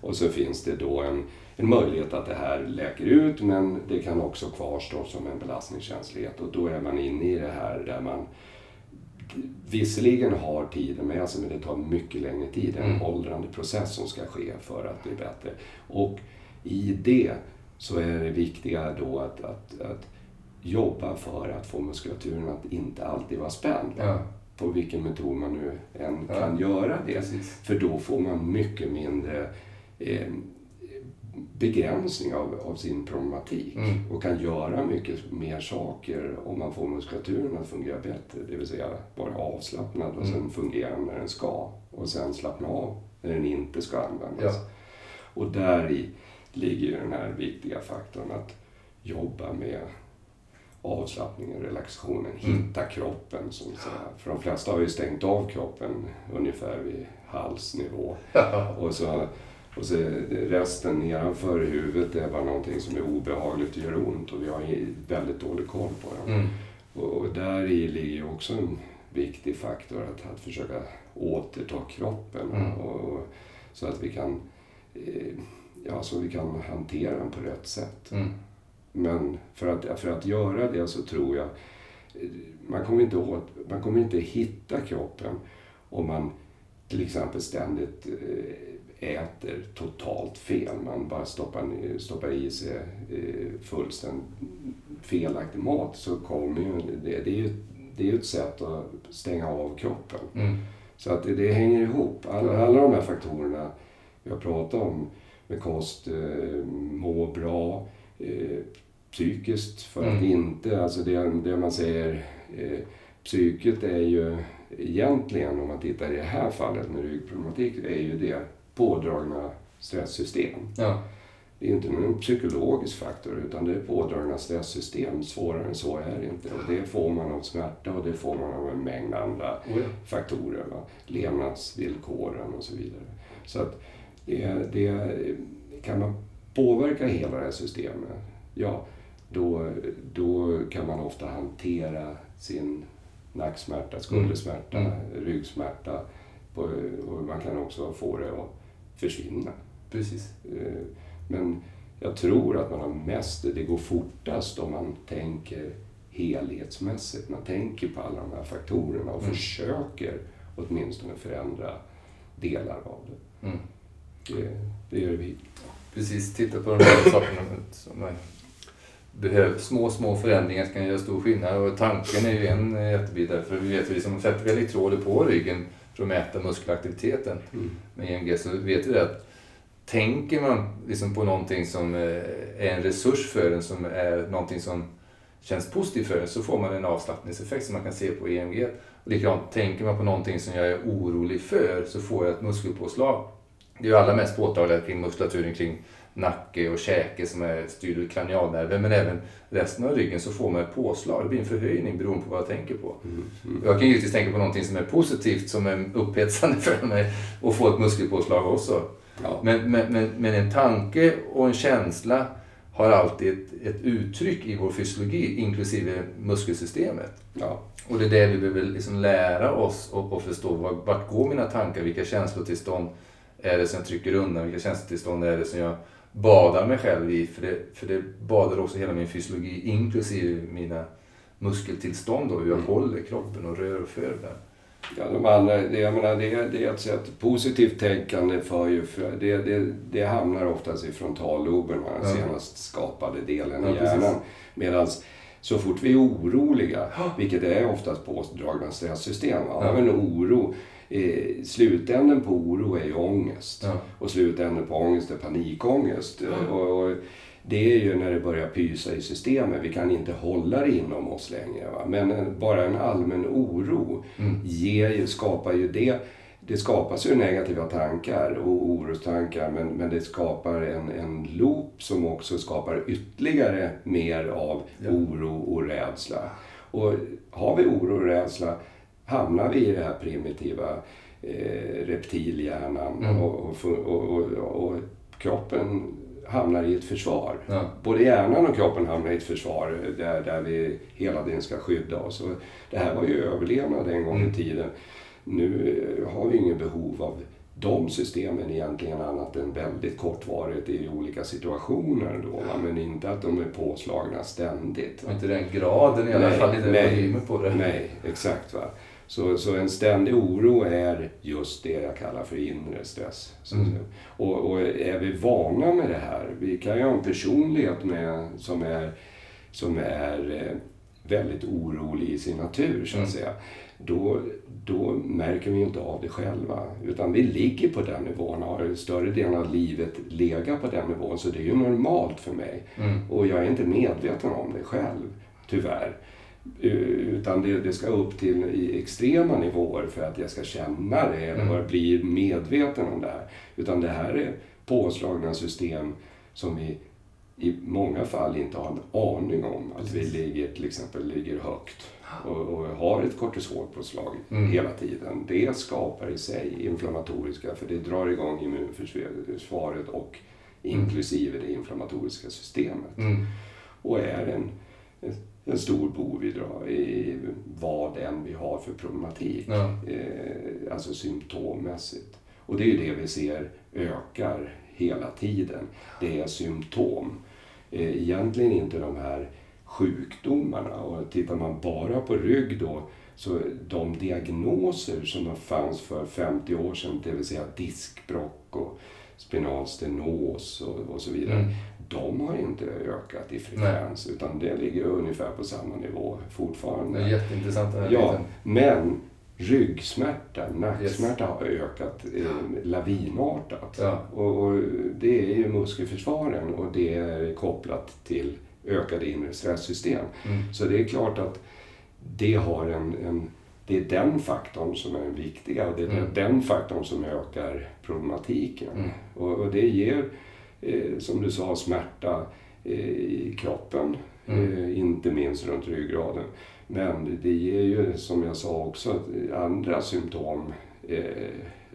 Och så finns det då en, en möjlighet att det här läker ut men det kan också kvarstå som en belastningskänslighet och då är man inne i det här där man visserligen har tiden med sig, men det tar mycket längre tid. Det är en mm. åldrande process som ska ske för att bli bättre. Och i det så är det viktiga då att, att, att jobba för att få muskulaturen att inte alltid vara spänd. Ja. På vilken metod man nu än ja. kan göra det. Precis. För då får man mycket mindre eh, begränsning av, av sin problematik mm. och kan göra mycket mer saker om man får muskulaturen att fungera bättre. Det vill säga vara avslappnad och mm. sen fungera när den ska och sen slappna av när den inte ska användas. Ja. Och där i ligger den här viktiga faktorn att jobba med avslappningen, relaxationen, mm. hitta kroppen. Som säger. För de flesta har ju stängt av kroppen ungefär vid halsnivå. och så och så resten nedanför huvudet är bara någonting som är obehagligt och gör ont och vi har väldigt dålig koll på det. Mm. Och där i ligger också en viktig faktor att, att försöka återta kroppen mm. och, så att vi kan eh, ja, så vi kan hantera den på rätt sätt. Mm. Men för att, för att göra det så tror jag eh, man kommer inte, åt, man kommer inte hitta kroppen om man till exempel ständigt eh, äter totalt fel. Man bara stoppar, stoppar i sig eh, fullständigt felaktig mat så kommer ju det. Det är ju, det är ju ett sätt att stänga av kroppen. Mm. Så att det, det hänger ihop. Alla, alla de här faktorerna vi har pratat om med kost, eh, må bra, eh, psykiskt för att Mm. inte, alltså det, det man säger, eh, psyket är ju egentligen, om man tittar i det här fallet med ryggproblematik, är ju det pådragna stresssystem. Ja. Det är inte någon psykologisk faktor utan det är pådragna stresssystem. Svårare än så är det inte. Och det får man av smärta och det får man av en mängd andra Oh ja. faktorer. Va? Levnadsvillkoren och så vidare. Så att det, det, kan man påverka hela det här systemet, ja, då, då kan man ofta hantera sin nacksmärta, skuldersmärta, Mm. ryggsmärta. På, och man kan också få det att försvinna. Precis. Eh, Men jag tror att man har mest, det går fortast om man tänker helhetsmässigt. Man tänker på alla de här faktorerna och Mm. försöker åtminstone förändra delar av det. Mm. Det, det gör vi. Precis, titta på de här sakerna. Som är, behöver, små, små förändringar kan göra stor skillnad. Och tanken är ju en eh, jättebit där. För vi vet att vi som sätter elektroder på ryggen för att mäta muskelaktiviteten Mm. med EMG så vet vi det att tänker man liksom på någonting som eh, är en resurs för en, som är någonting som känns positivt för en, så får man en avslappningseffekt som man kan se på EMG. Och likadant, tänker man på någonting som jag är orolig för så får jag ett muskelpåslag. Det är ju allra mest påtagligt kring muskulaturen kring nacke och käke som är styrd ur kranialnerven men även resten av ryggen så får man ett påslag. Det blir en förhöjning beroende på vad jag tänker på. Mm. Mm. Jag kan givetvis tänka på någonting som är positivt som är upphetsande för mig och få ett muskelpåslag också. Ja. Men, men, men, men en tanke och en känsla har alltid ett, ett uttryck i vår fysiologi, inklusive muskelsystemet. Ja. Och det är det vi behöver liksom lära oss och, och förstå. Vart, vart går mina tankar? Vilka känslotillstånd är det som jag trycker undan? Vilka känslotillstånd är det som jag badar mig själv i? För det, för det badar också hela min fysiologi, inklusive mina muskeltillstånd och hur jag Mm. håller kroppen och rör och för den. Ja, de andra, det, jag menar, det, det är ett sätt. Positivt tänkande för ju, för det, det, det hamnar oftast i frontalloben, den senast skapade delen Ja, i hjärnan. Medan så fort vi är oroliga, vilket är oftast pådragna stresssystem, ja. Ja. men oro, eh, slutänden på oro är ju ångest. Ja. Och slutänden på ångest är panikångest. Och, och det är ju när det börjar pysa i systemet. Vi kan inte hålla det inom oss längre. Va? Men en, bara en allmän oro Mm. ger skapar ju det. Det skapas ju negativa tankar och orostankar men, men det skapar en, en loop som också skapar ytterligare mer av Ja. oro och rädsla. Och har vi oro och rädsla hamnar vi i det här primitiva eh, reptilhjärnan Mm. och, och, och, och, kroppen hamnar i ett försvar. Ja. Både hjärnan och kroppen hamnar i ett försvar där, där vi hela tiden ska skydda oss. Och det här var ju överlevnad en gång Mm. i tiden. Nu eh, har vi inget behov av de systemen egentligen annat än väldigt kortvarigt i olika situationer då. va? Men inte att de är påslagna ständigt. va? Inte den graden i alla Nej, fall, inte volymen på det. Nej, exakt. Va? Så, så en ständig oro är just det jag kallar för inre stress. Mm. Och, och är vi vana med det här, vi kan ju ha en personlighet med, som är, som är eh, väldigt orolig i sin natur, så att Mm. säga. Då, då märker vi inte av det själva. Utan vi ligger på den nivån, har större delen av livet legat på den nivån. Så det är ju normalt för mig. Mm. Och jag är inte medveten om det själv, tyvärr. Utan det, det ska upp till i extrema nivåer för att jag ska känna det eller Mm. bli medveten om det här. Utan det här är påslagna system som vi i många fall inte har en aning om att Precis. vi ligger, till exempel ligger högt och, och har ett kortisolpåslag Mm. hela tiden. Det skapar i sig inflammatoriska, för det drar igång immunförsvaret och inklusive det inflammatoriska systemet Mm. och är en, en stor bov i vad än vi har för problematik, Ja. eh, alltså symptommässigt. Och det är ju det vi ser ökar hela tiden. Det är symptom. Eh, egentligen inte de här sjukdomarna. Och tittar man bara på rygg då Så de diagnoser som fanns för 50 år sedan, det vill säga diskbråck och spinal stenos och, och så vidare. Mm. De har inte ökat i frekvens utan det ligger ungefär på samma nivå fortfarande. Det är jätteintressant den här Ja, biten. men ryggsmärta, nacksmärta har ökat eh, lavinartat. Ja. Och, och det är ju muskelförsvaren och det är kopplat till ökade inre stresssystem. Mm. Så det är klart att det har en, en det är den faktorn som är den viktiga och det är Mm. den faktorn som ökar problematiken. Mm. Och, och det ger, eh, som du sa, smärta eh, i kroppen, Mm. eh, inte minst runt ryggraden. Men det, ger ju, som jag sa också, andra symptom. Eh,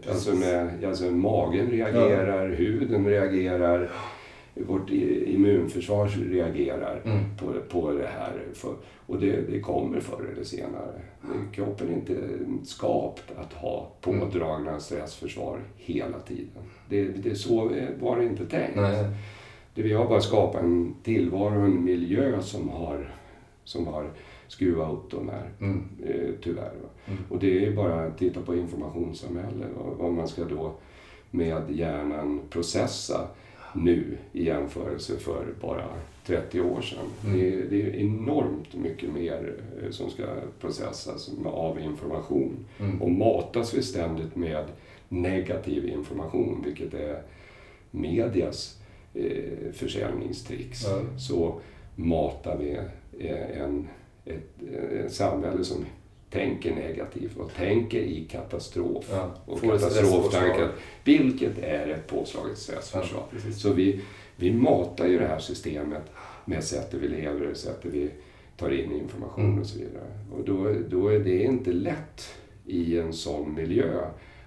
alltså, med, alltså magen reagerar, huden reagerar, vårt immunförsvar reagerar Mm. på, på det här. För, och det, det kommer förr eller senare. Kroppen är inte skapt att ha pådragna stressförsvar hela tiden. Det, det så var det inte tänkt. Nej. Det vi har bara skapat en tillvaro en miljö som har, som har skruvat upp de här, Mm. eh, tyvärr. Mm. Och det är bara att titta på informationssamhälle och vad man ska då med hjärnan processa nu i jämförelse för bara 30 år sedan. Mm. Det, är, det är enormt mycket mer eh, som ska processas av information. Mm. Och matas vi ständigt med negativ information, vilket är medias eh, försäljningstricks, Ja. så matar vi eh, en, ett, ett samhälle som tänker negativt och tänker i katastrof Ja. och katastroftankar, vilket är ett påslaget stressförsvar. Ja. Så vi, vi matar ju det här systemet med sättet vi lever, sättet vi tar in information Mm. och så vidare. Och då, då är det inte lätt i en sån miljö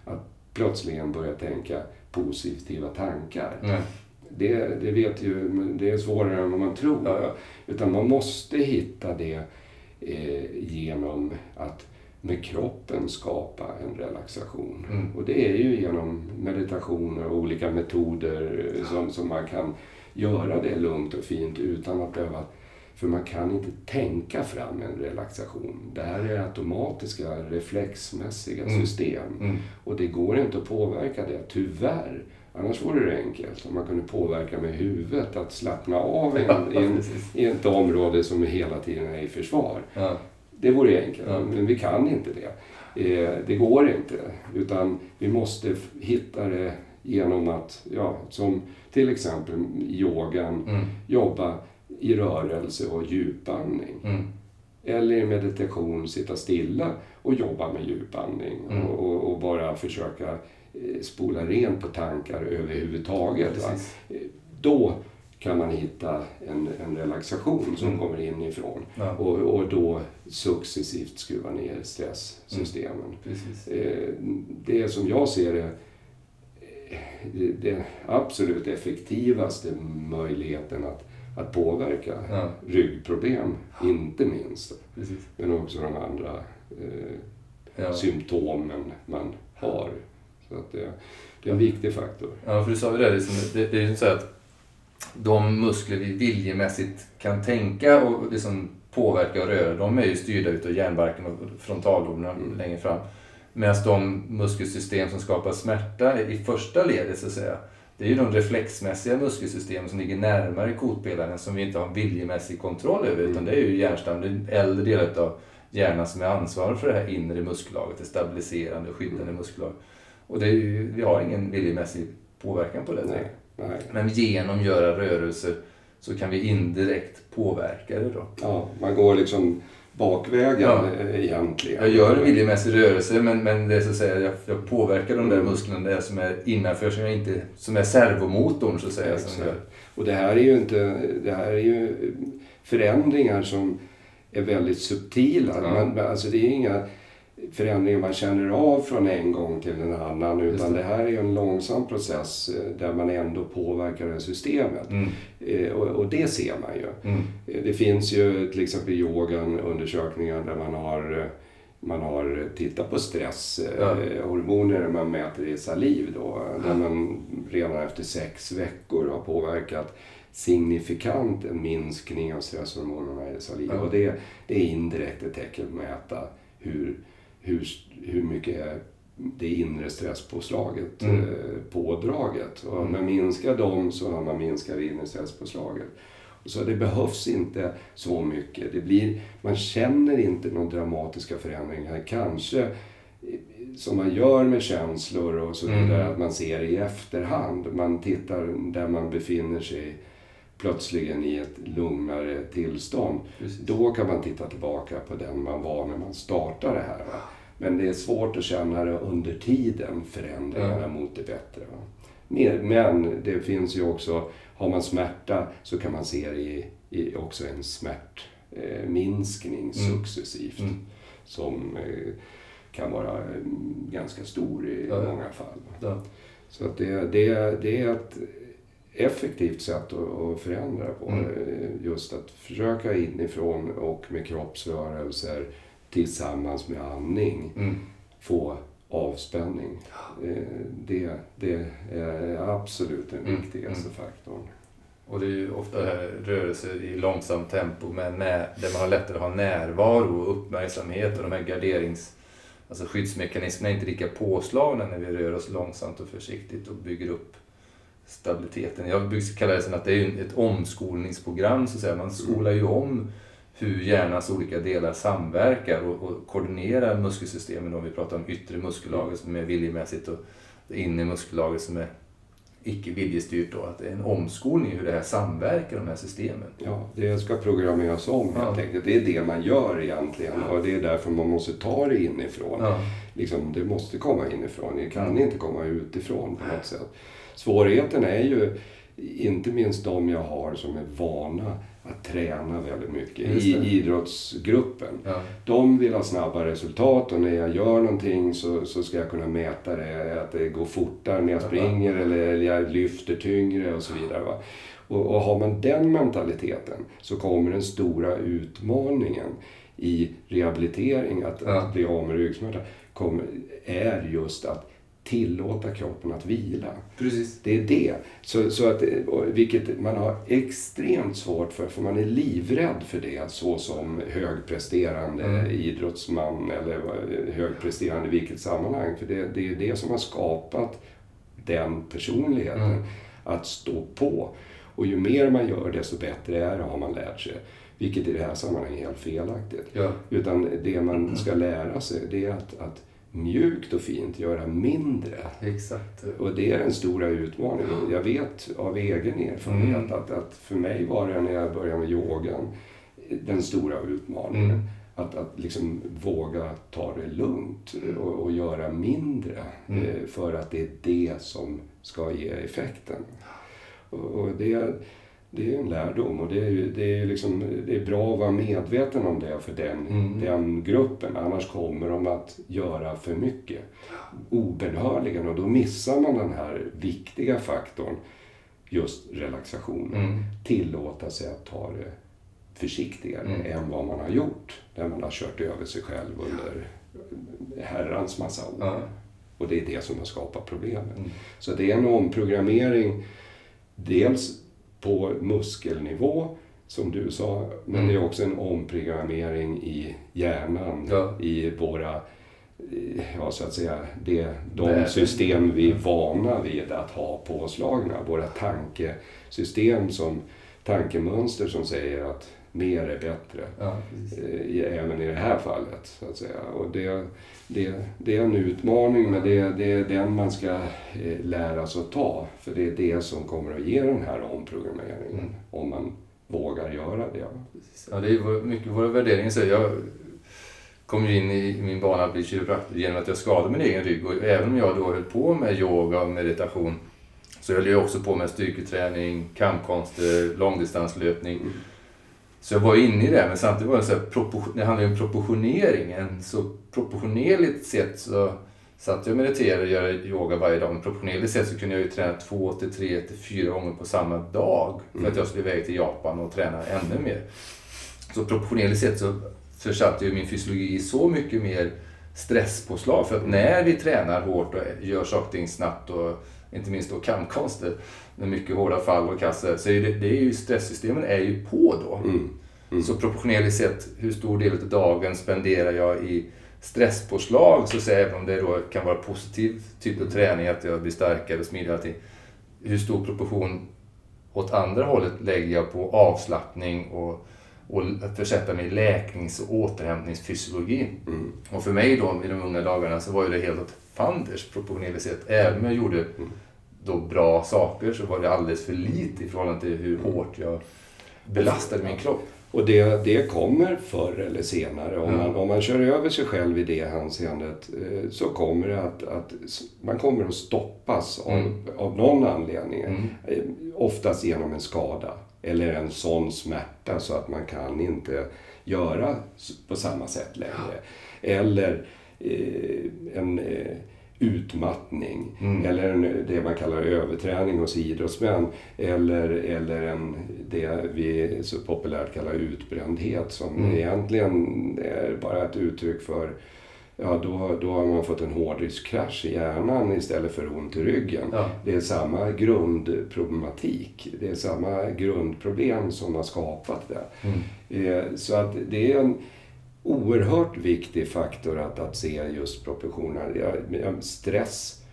att plötsligen börja tänka positiva tankar. Nej. Det, det vet ju, det är svårare än vad man tror. Ja. Utan man måste hitta det genom att med kroppen skapa en relaxation. Mm. Och det är ju genom meditationer och olika metoder eh, som, som man kan göra det lugnt och fint utan att behöva för man kan inte tänka fram en relaxation. Det här är automatiska, reflexmässiga Mm. system. Mm. Och det går inte att påverka det, tyvärr. Annars vore det enkelt om man kunde påverka med huvudet att slappna av i, en, i, en, i ett område som hela tiden är i försvar. Ja. Det vore enkelt, Ja. men vi kan inte det. Eh, det går inte, utan vi måste hitta det genom att, ja, som till exempel yogan, Mm. jobba i rörelse och djupandning. Mm. Eller i meditation sitta stilla och jobba med djupandning Mm. och, och, och bara försöka spola rent på tankar överhuvudtaget. Va? Precis. Då kan man hitta en, en relaxation som Mm. kommer inifrån Ja. och, och då successivt skruva ner stresssystemen. Precis. Eh, Det som jag ser det, eh, det absolut effektivaste möjligheten att, att påverka Ja. ryggproblem, inte minst, Precis. men också de andra eh, Ja. symptomen man har. Så att det, det är en viktig faktor. Ja, för du sa ju det, liksom, det, det är ju så att de muskler vi viljemässigt kan tänka och liksom påverka och röra, de är ju styrda utav hjärnbarken och frontalloberna Mm. längre fram. Medan de muskelsystem som skapar smärta i första ledet, så att säga, det är ju de reflexmässiga muskelsystemen som ligger närmare kotpelaren som vi inte har viljemässig kontroll över, utan det är ju hjärnstam, den äldre delen av hjärnan som är ansvarig för det här inre muskellagret, det stabiliserande och skyddande muskellag. Och det ju, vi har ingen viljemässig påverkan på det. Nej, nej. Men genom att göra rörelser så kan vi indirekt påverka det då. Ja, man går liksom bakvägen Ja. eh, egentligen. Jag gör en viljemässig rörelse men, men det är så att säga, jag, jag påverkar de där Mm. musklerna där som är innanför, som, jag inte, som är servomotorn så att säga. Som gör. Och det här är ju inte, det här är ju förändringar som är väldigt subtila. Ja. Man, alltså det är inga förändringar man känner av från en gång till en annan utan det. det. här är en långsam process eh, där man ändå påverkar systemet. Mm. Eh, Och, och det ser man ju. Mm. Eh, Det finns ju till exempel i yogan undersökningar där man har, man har tittat på Ja. stresshormoner man mäter i saliv då. Där man redan efter sex veckor har påverkat signifikant en minskning av stresshormonerna i saliv. Ja. Och det, det är indirekt ett tecken på att mäta hur, hur, hur mycket det inre stresspåslaget Mm. eh, pådraget. Och om man minskar dem så har man minskat det inre stresspåslaget. Så det behövs inte så mycket. Det blir, man känner inte några dramatiska förändringar. Kanske eh, som man gör med känslor och så vidare, Mm. att man ser i efterhand. Man tittar där man befinner sig plötsligen i ett lugnare tillstånd. Precis. Då kan man titta tillbaka på den man var när man startade det här. Va? Men det är svårt att känna det under tiden, förändringarna Ja. mot det bättre. Men- det finns ju också, har man smärta så kan man se det i, i också en smärtminskning eh, minskning successivt. Mm. Som eh, kan vara eh, ganska stor i Ja, många fall. Ja. Så att det, det, det är ett effektivt sätt att, att förändra på. Mm. Eh, Just att försöka inifrån och med kroppsrörelser tillsammans med andning Mm. få avspänning. Eh, Det, det är absolut den Mm, viktigaste mm. faktorn. Och det är ju ofta rörelser i långsamt tempo men där man har lättare att ha närvaro och uppmärksamhet och de här garderings... Alltså skyddsmekanismerna är inte lika påslagna när vi rör oss långsamt och försiktigt och bygger upp stabiliteten. Jag brukar kalla det som att det är ett omskolningsprogram så att säga. Man skolar ju om hur hjärnans olika delar samverkar och, och koordinerar muskelsystemen. Om vi pratar om yttre muskellager som är viljemässigt och det inre muskellager som är icke viljestyrt då, att det är en omskolning hur det här samverkar, de här systemen. Ja, det ska programmeras om helt Ja. enkelt. Det är det man gör egentligen och det är därför man måste ta det inifrån. Ja. liksom, det måste komma inifrån. Det kan inte komma utifrån på något sätt. Svårigheten är ju inte minst de jag har som är vana att träna väldigt mycket i idrottsgruppen. Ja. De vill ha snabba resultat och när jag gör någonting så, så ska jag kunna mäta det. Att det går fortare när jag Ja. springer eller jag lyfter tyngre och så vidare. Va? Och, och har man den mentaliteten så kommer den stora utmaningen i rehabilitering, att, Ja. att bli av med ryggsmärta, kommer, är just att tillåta kroppen att vila. Precis. Det är det. Så, så att, vilket man har extremt svårt för, för man är livrädd för det. Så som högpresterande Mm. idrottsman eller högpresterande i vilket sammanhang. För det, det är det som har skapat den personligheten. Mm. Att stå på. Och ju mer man gör desto bättre är det, har man lärt sig. Vilket i det här sammanhanget är helt felaktigt. Ja. Utan det man ska lära sig, det är att, att mjukt och fint göra mindre. Exakt. Och det är den stora utmaningen. Jag vet av egen erfarenhet Mm. att, att för mig var det när jag började med yogan den stora utmaningen. Mm. Att, att liksom våga ta det lugnt och, och göra mindre. Mm. eh, För att det är det som ska ge effekten. Och, och det, det är en lärdom och det är, ju- det, är liksom, det är bra att vara medveten om det för den, Mm. den gruppen. Annars kommer de att göra för mycket obönhörligen och då missar man den här viktiga faktorn, just relaxationen. Mm. Tillåta sig att ta det försiktigare Mm. än vad man har gjort när man har kört över sig själv under herrans massa år. Ja. Och det är det som har skapat problemen. Mm. Så det är en omprogrammering, dels på muskelnivå, som du sa, men Mm. det är också en omprogrammering i hjärnan, Ja. i våra, eh, ja så att säga, det, de Värden. system vi är vana vid att ha påslagna. Våra tankesystem, som tankemönster som säger att mer är bättre. Ja. Eh, i- även i det här fallet. Så att säga. Och det, det, det är en utmaning men det, det är den man ska eh, lära sig att ta. För det är det som kommer att ge den här omprogrammeringen. Mm. Om man vågar göra det. Precis. Ja, det är mycket våra värderingar. Så jag kom ju in i min bana att bli kiropraktor genom att jag skadade min egen rygg. Och även om jag då höll på med yoga och meditation så höll jag också på med styrketräning, kampkonster, långdistanslöpning. Mm. Så jag var inne i det, men samtidigt var det så här, det handlar ju om proportionering. En så proportionerligt sett så satt jag och mediterade och gör yoga varje dag. Men proportionerligt sett så kunde jag ju träna två till tre till fyra gånger på samma dag. För att jag skulle iväg till Japan och träna ännu mer. Så proportionerligt sett så försatte ju min fysiologi i så mycket mer stresspåslag. För att när vi tränar hårt och gör saker och ting snabbt och inte minst då kampkonster med mycket hårda fall och kasser så är det, det är ju stresssystemen är ju på då. Mm. Mm. Så proportionerligt sett, hur stor del av dagen spenderar jag i stresspåslag, så säger jag, även om det då kan vara positiv typ av träning, att jag blir starkare och smidigare, allting, hur stor proportion åt andra hållet lägger jag på avslappning och, och försätta mig i läknings och återhämtningsfysiologi. Mm. Och för mig då, i de unga dagarna, så var ju det helt åt fanders proportionellt sett. Även om jag gjorde Mm. då bra saker så var det alldeles för lite i förhållande till hur hårt jag belastade min kropp. Och det, det kommer förr eller senare. Om, Ja. man, om man kör över sig själv i det hänseendet eh, så kommer det att, att man kommer att stoppas av, Mm. av någon anledning. Mm. Eh, Oftast genom en skada eller en sån smärta så att man kan inte göra på samma sätt längre. Eller en eh, utmattning Mm. eller en, det man kallar överträning hos idrottsmän eller, eller en, det vi så populärt kallar utbrändhet som Mm. egentligen är bara ett uttryck för Ja, då, då har man fått en hårddiskkrasch i hjärnan istället för ont i ryggen. Ja. Det är samma grundproblematik. Det är samma grundproblem som har skapat det. Mm. Eh, Så att det är en oerhört viktig faktor att, att se just proportionerna. Stress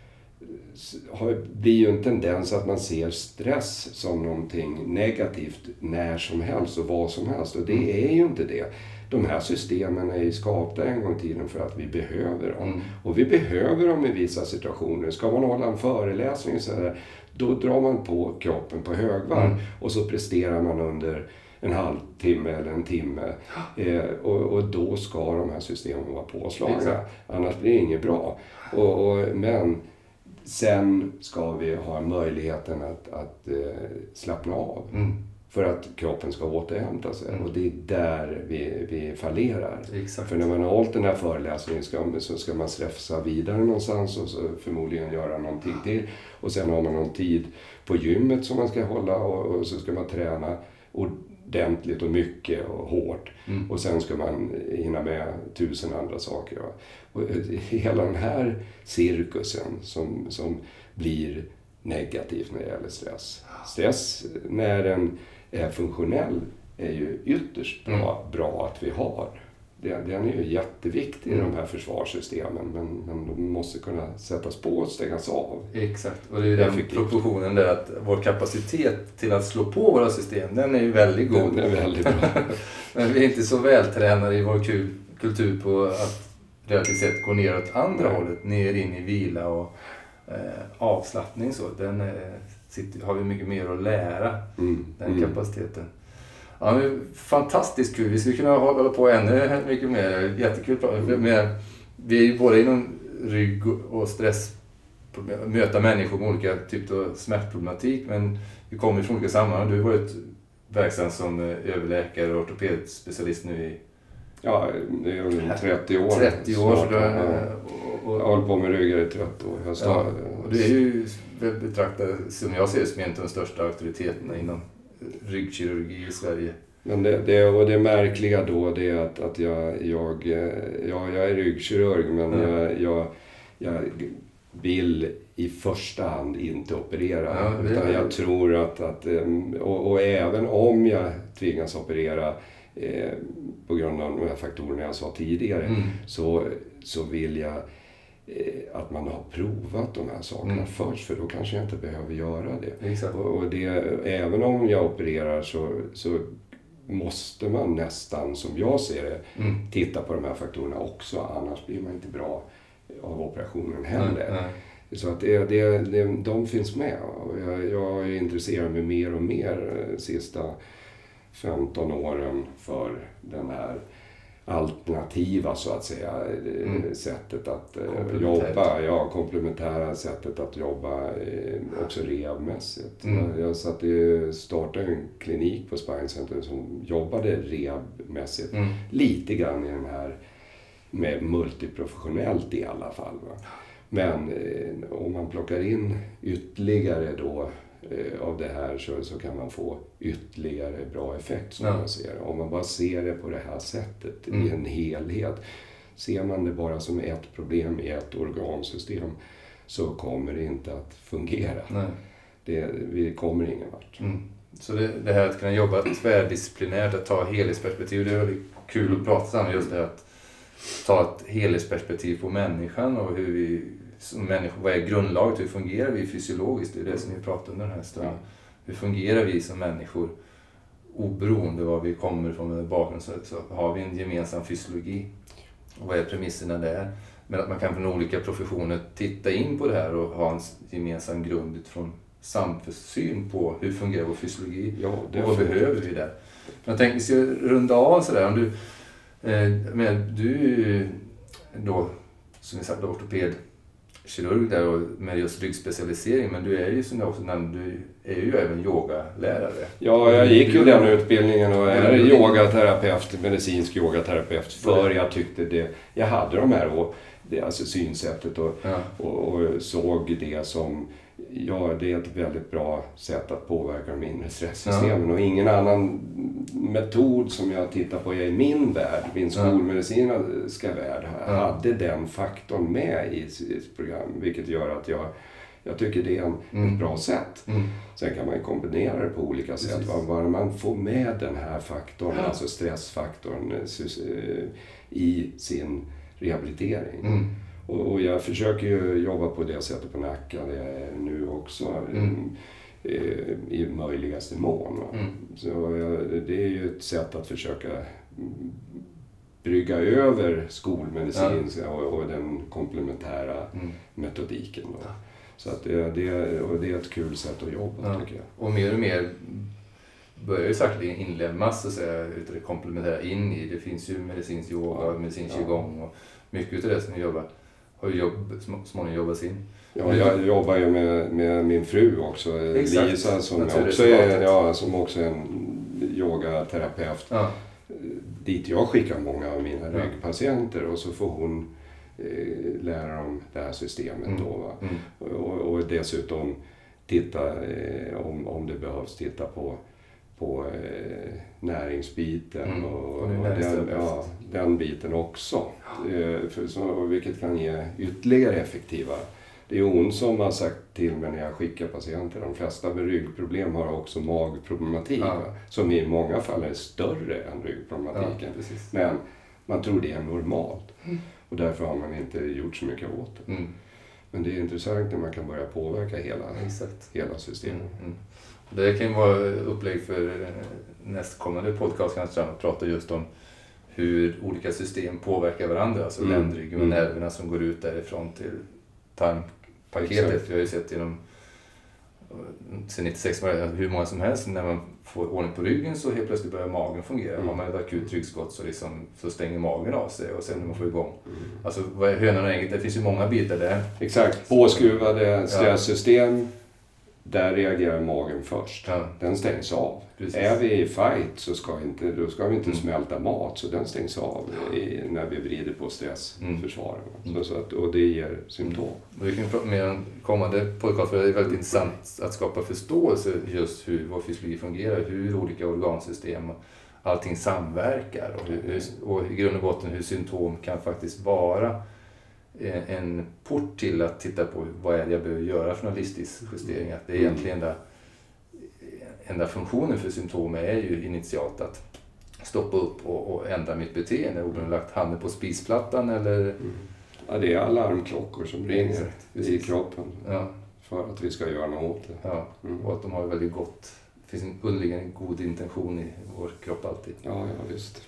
har, blir ju en tendens att man ser stress som någonting negativt när som helst och vad som helst. Och det är ju inte det. De här systemen är ju skapta en gång i tiden för att vi behöver dem. Mm. Och vi behöver dem i vissa situationer. Ska man hålla en föreläsning så här, då drar man på kroppen på högvarv Mm. och så presterar man under en halvtimme eller en timme. Eh, och, och då ska de här systemen vara påslagna. Exakt. Annars blir det inget bra. Och, och, men sen ska vi ha möjligheten att, att eh, slappna av. Mm. För att kroppen ska återhämta sig. Mm. Och det är där vi, vi fallerar. Exakt. För när man har hållit den här föreläsningen ska, så ska man stressa vidare någonstans och så förmodligen göra någonting till. Och sen har man någon tid på gymmet som man ska hålla och, och så ska man träna ordentligt och mycket och hårt. Mm. Och sen ska man hinna med tusen andra saker. va. Och hela den här cirkusen som, som blir negativ när det gäller stress. Stress, när den är funktionell, är ju ytterst bra, bra att vi har. Den är ju jätteviktig i de här försvarssystemen men, men de måste kunna sättas på och stängas av. Exakt, och det är ju den proportionen där att vår kapacitet till att slå på våra system, den är ju väldigt god. Den är väldigt bra. Men vi är inte så vältränade i vår kul- kultur på att relativt sett gå ner åt andra Nej. hållet, ner in i vila och eh, avslappning så. Den eh, sitter, har vi mycket mer att lära, Mm. den Mm. kapaciteten. Ja, men fantastiskt kul. Vi skulle kunna hålla på ännu mycket mer. Jättekul. prata med. Vi är ju både inom rygg och stress, möta människor med olika typer av smärtproblematik. Men vi kommer från olika sammanhang. Du har varit verksam som eh, överläkare och ortopedspecialist nu i Ja, det är väl 30 år 30 år. Så snart. du, Ja. och, Jag har och, hållit på med ryggar i 30 år. Jag ja, och du är ju betraktad, som jag ser som en av de största auktoriteterna inom ryggkirurgi i Sverige. Men det, det, och det märkliga då det är att, att jag, jag, ja, jag är ryggkirurg men Mm. jag, jag, jag vill i första hand inte operera. Ja, utan jag tror att, att em, och, och även om jag tvingas operera eh, på grund av de här faktorerna jag sa tidigare Mm. så, så vill jag att man har provat de här sakerna Mm. först för då kanske jag inte behöver göra det. Och, och det, även om jag opererar så, så måste man nästan, som jag ser det, Mm. titta på de här faktorerna också. Annars blir man inte bra av operationen heller. Nej, nej. Så att det, det, det, de finns med. Jag, jag intresserat mig mer och mer de sista 15 åren för den här alternativa så att säga Mm. sättet att eh, jobba. Ja, komplementära sättet att jobba eh, också rehabmässigt. Mm. Jag, satt startade en klinik på Spine Center som jobbade rehabmässigt. Mm. Lite grann i den här med multiprofessionellt i alla fall. Va? Men eh, om man plockar in ytterligare då eh, av det här så, så kan man få ytterligare bra effekt som Ja. jag ser. Om man bara ser det på det här sättet i Mm. en helhet. Ser man det bara som ett problem i ett organsystem så kommer det inte att fungera. Nej. Det, vi kommer ingen vart. Mm. Så det, det här att kunna jobba tvärdisciplinärt, att ta helhetsperspektiv, det är väldigt kul att prata om just det här att ta ett helhetsperspektiv på människan och hur vi som människor, vad är grundlaget, hur fungerar vi fysiologiskt? Det är det som vi pratar om den här stunden. Hur fungerar vi som människor? Oberoende var vi kommer ifrån med bakgrund så, så har vi en gemensam fysiologi. Och vad är premisserna där? Men att man kan från olika professioner titta in på det här och ha en gemensam grund utifrån samsyn på hur fungerar vår fysiologi Ja, och vad behöver vi där. Men jag tänkte vi ska runda av sådär. Om du, eh, men du då, som vi sagt, ortopedkirurg där och med just ryggspecialisering. Men du är ju som jag också nämnde, du är ju även yogalärare. Ja, jag gick ju den utbildningen och är yogaterapeut, medicinsk yogaterapeut. För jag tyckte det, jag hade de här och det, alltså synsättet och, Ja. och, och såg det som, ja det är ett väldigt bra sätt att påverka de inre stresssystemen. Och ingen annan metod som jag tittar på i min värld, min Ja. skolmedicinska värld, Ja. hade den faktorn med i sitt program. Vilket gör att jag, jag tycker det är en, Mm. ett bra sätt. Mm. Sen kan man ju kombinera det på olika sätt. Precis. va. Bara man får med den här faktorn, Ja. alltså stressfaktorn, eh, i sin rehabilitering. Mm. Och, och jag försöker ju jobba på det sättet på Nacka, där jag är nu också. Mm. eh, I möjligaste mån. Mm. Så jag, det är ju ett sätt att försöka brygga över skolmedicin och, och den komplementära Mm. metodiken. Då. Så att det, det, och det är ett kul sätt att jobba Ja. tycker jag. Och mer och mer börjar ju sakteligen inlemmas så att säga, utav det komplementära in i. Det finns ju medicinsk yoga, Ja. medicinsk Ja. qigong och mycket utav det som vi jobbar har ju jobb, sm- småningom jobbats in. Ja, jag jobbar ju med, med min fru också, Exakt. Lisa, som också, är, ja, som också är en yogaterapeut. Ja. Dit jag skickar många av mina Ja. ryggpatienter och så får hon eh, lära dem det här systemet. Mm. Då? Mm. Och, och dessutom titta, eh, om, om det behövs, titta på, på eh, näringsbiten Mm. och, Och den, ja, den biten också. Eh, för, så, vilket kan ge ytterligare effektiva. Det är hon som har sagt till mig när jag skickar patienter, de flesta med ryggproblem har också magproblematik. Ja. Som i många fall är större än Ja, ryggproblematiken. Men man tror det är normalt. Och därför har man inte gjort så mycket åt det. Mm. Men det är intressant när man kan börja påverka hela, Exakt. hela systemet. Mm. Det kan ju vara upplägg för eh, nästkommande podcast kanske att prata just om hur olika system påverkar varandra. Alltså Mm. ländryggen och Mm. nerverna som går ut därifrån till tarmpaketet. Exakt. Vi har ju sett genom sen 96 var det hur många som helst, när man får ordning på ryggen så helt plötsligt börjar magen fungera. Mm. Har man ett akut ryggskott så, liksom, så stänger magen av sig och sen när man får igång. Mm. Alltså vad är hönan och ägget? Det finns ju många bitar där. Exakt. Påskruvade stresssystem, där reagerar magen först. Ja, Den stängs av. precis. Är vi i fight så ska, inte, då ska vi inte Mm. smälta mat, så den stängs av i, när vi vrider på stressförsvaret. Mm. Så, så att, och det ger symptom. Och vi kan prata mer om kommande podcast, för det är väldigt intressant att skapa förståelse just hur vår fysiologi fungerar, hur olika organsystem och allting samverkar och, hur, och i grund och botten hur symptom kan faktiskt vara en, en port till att titta på vad är det jag behöver göra för. Att det är Mm. egentligen enda, enda funktionen för symptom är ju initialt att stoppa upp och, och ändra mitt beteende. Om du har lagt handen på spisplattan eller... Ja, det är alarmklockor som ringer Exakt, i kroppen Ja, för att vi ska göra något åt det. ja. Mm. Och att de har väldigt gott, det finns en underliggande god intention i vår kropp alltid. Ja, ja visst.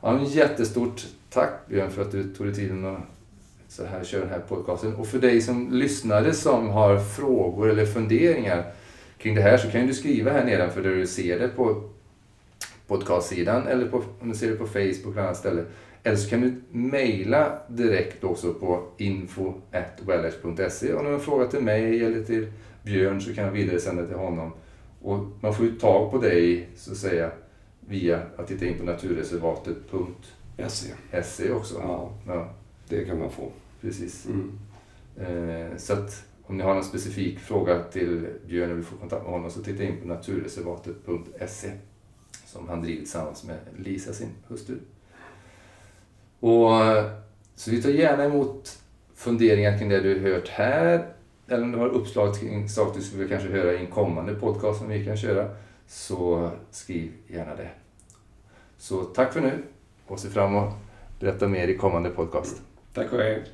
Ja, men jättestort tack Björn för att du tog dig tiden att så här, köra den här podcasten. Och för dig som lyssnare som har frågor eller funderingar kring det här så kan du skriva här nedanför där du ser det på podcastsidan eller på, om du ser det på Facebook eller annat ställe. Eller så kan du mejla direkt också på info.wellers.se om du har en fråga till mig eller till Björn så kan jag vidaresända till honom. Och man får ju tag på dig så att säga via att titta in på naturreservatet.se SE. också. Ja, Ja, det kan man få. Precis. Mm. Eh, så att om ni har någon specifik fråga till Björn och vill få kontakt med honom så titta in på naturreservatet.se som han driver tillsammans med Lisa, sin hustru. Och, så vi tar gärna emot funderingar kring det du har hört här eller om du har uppslag kring saker du skulle kanske höra i en kommande podcast som vi kan köra så skriv gärna det. Så tack för nu och se fram emot berätta mer i kommande podcast. Tack och hej.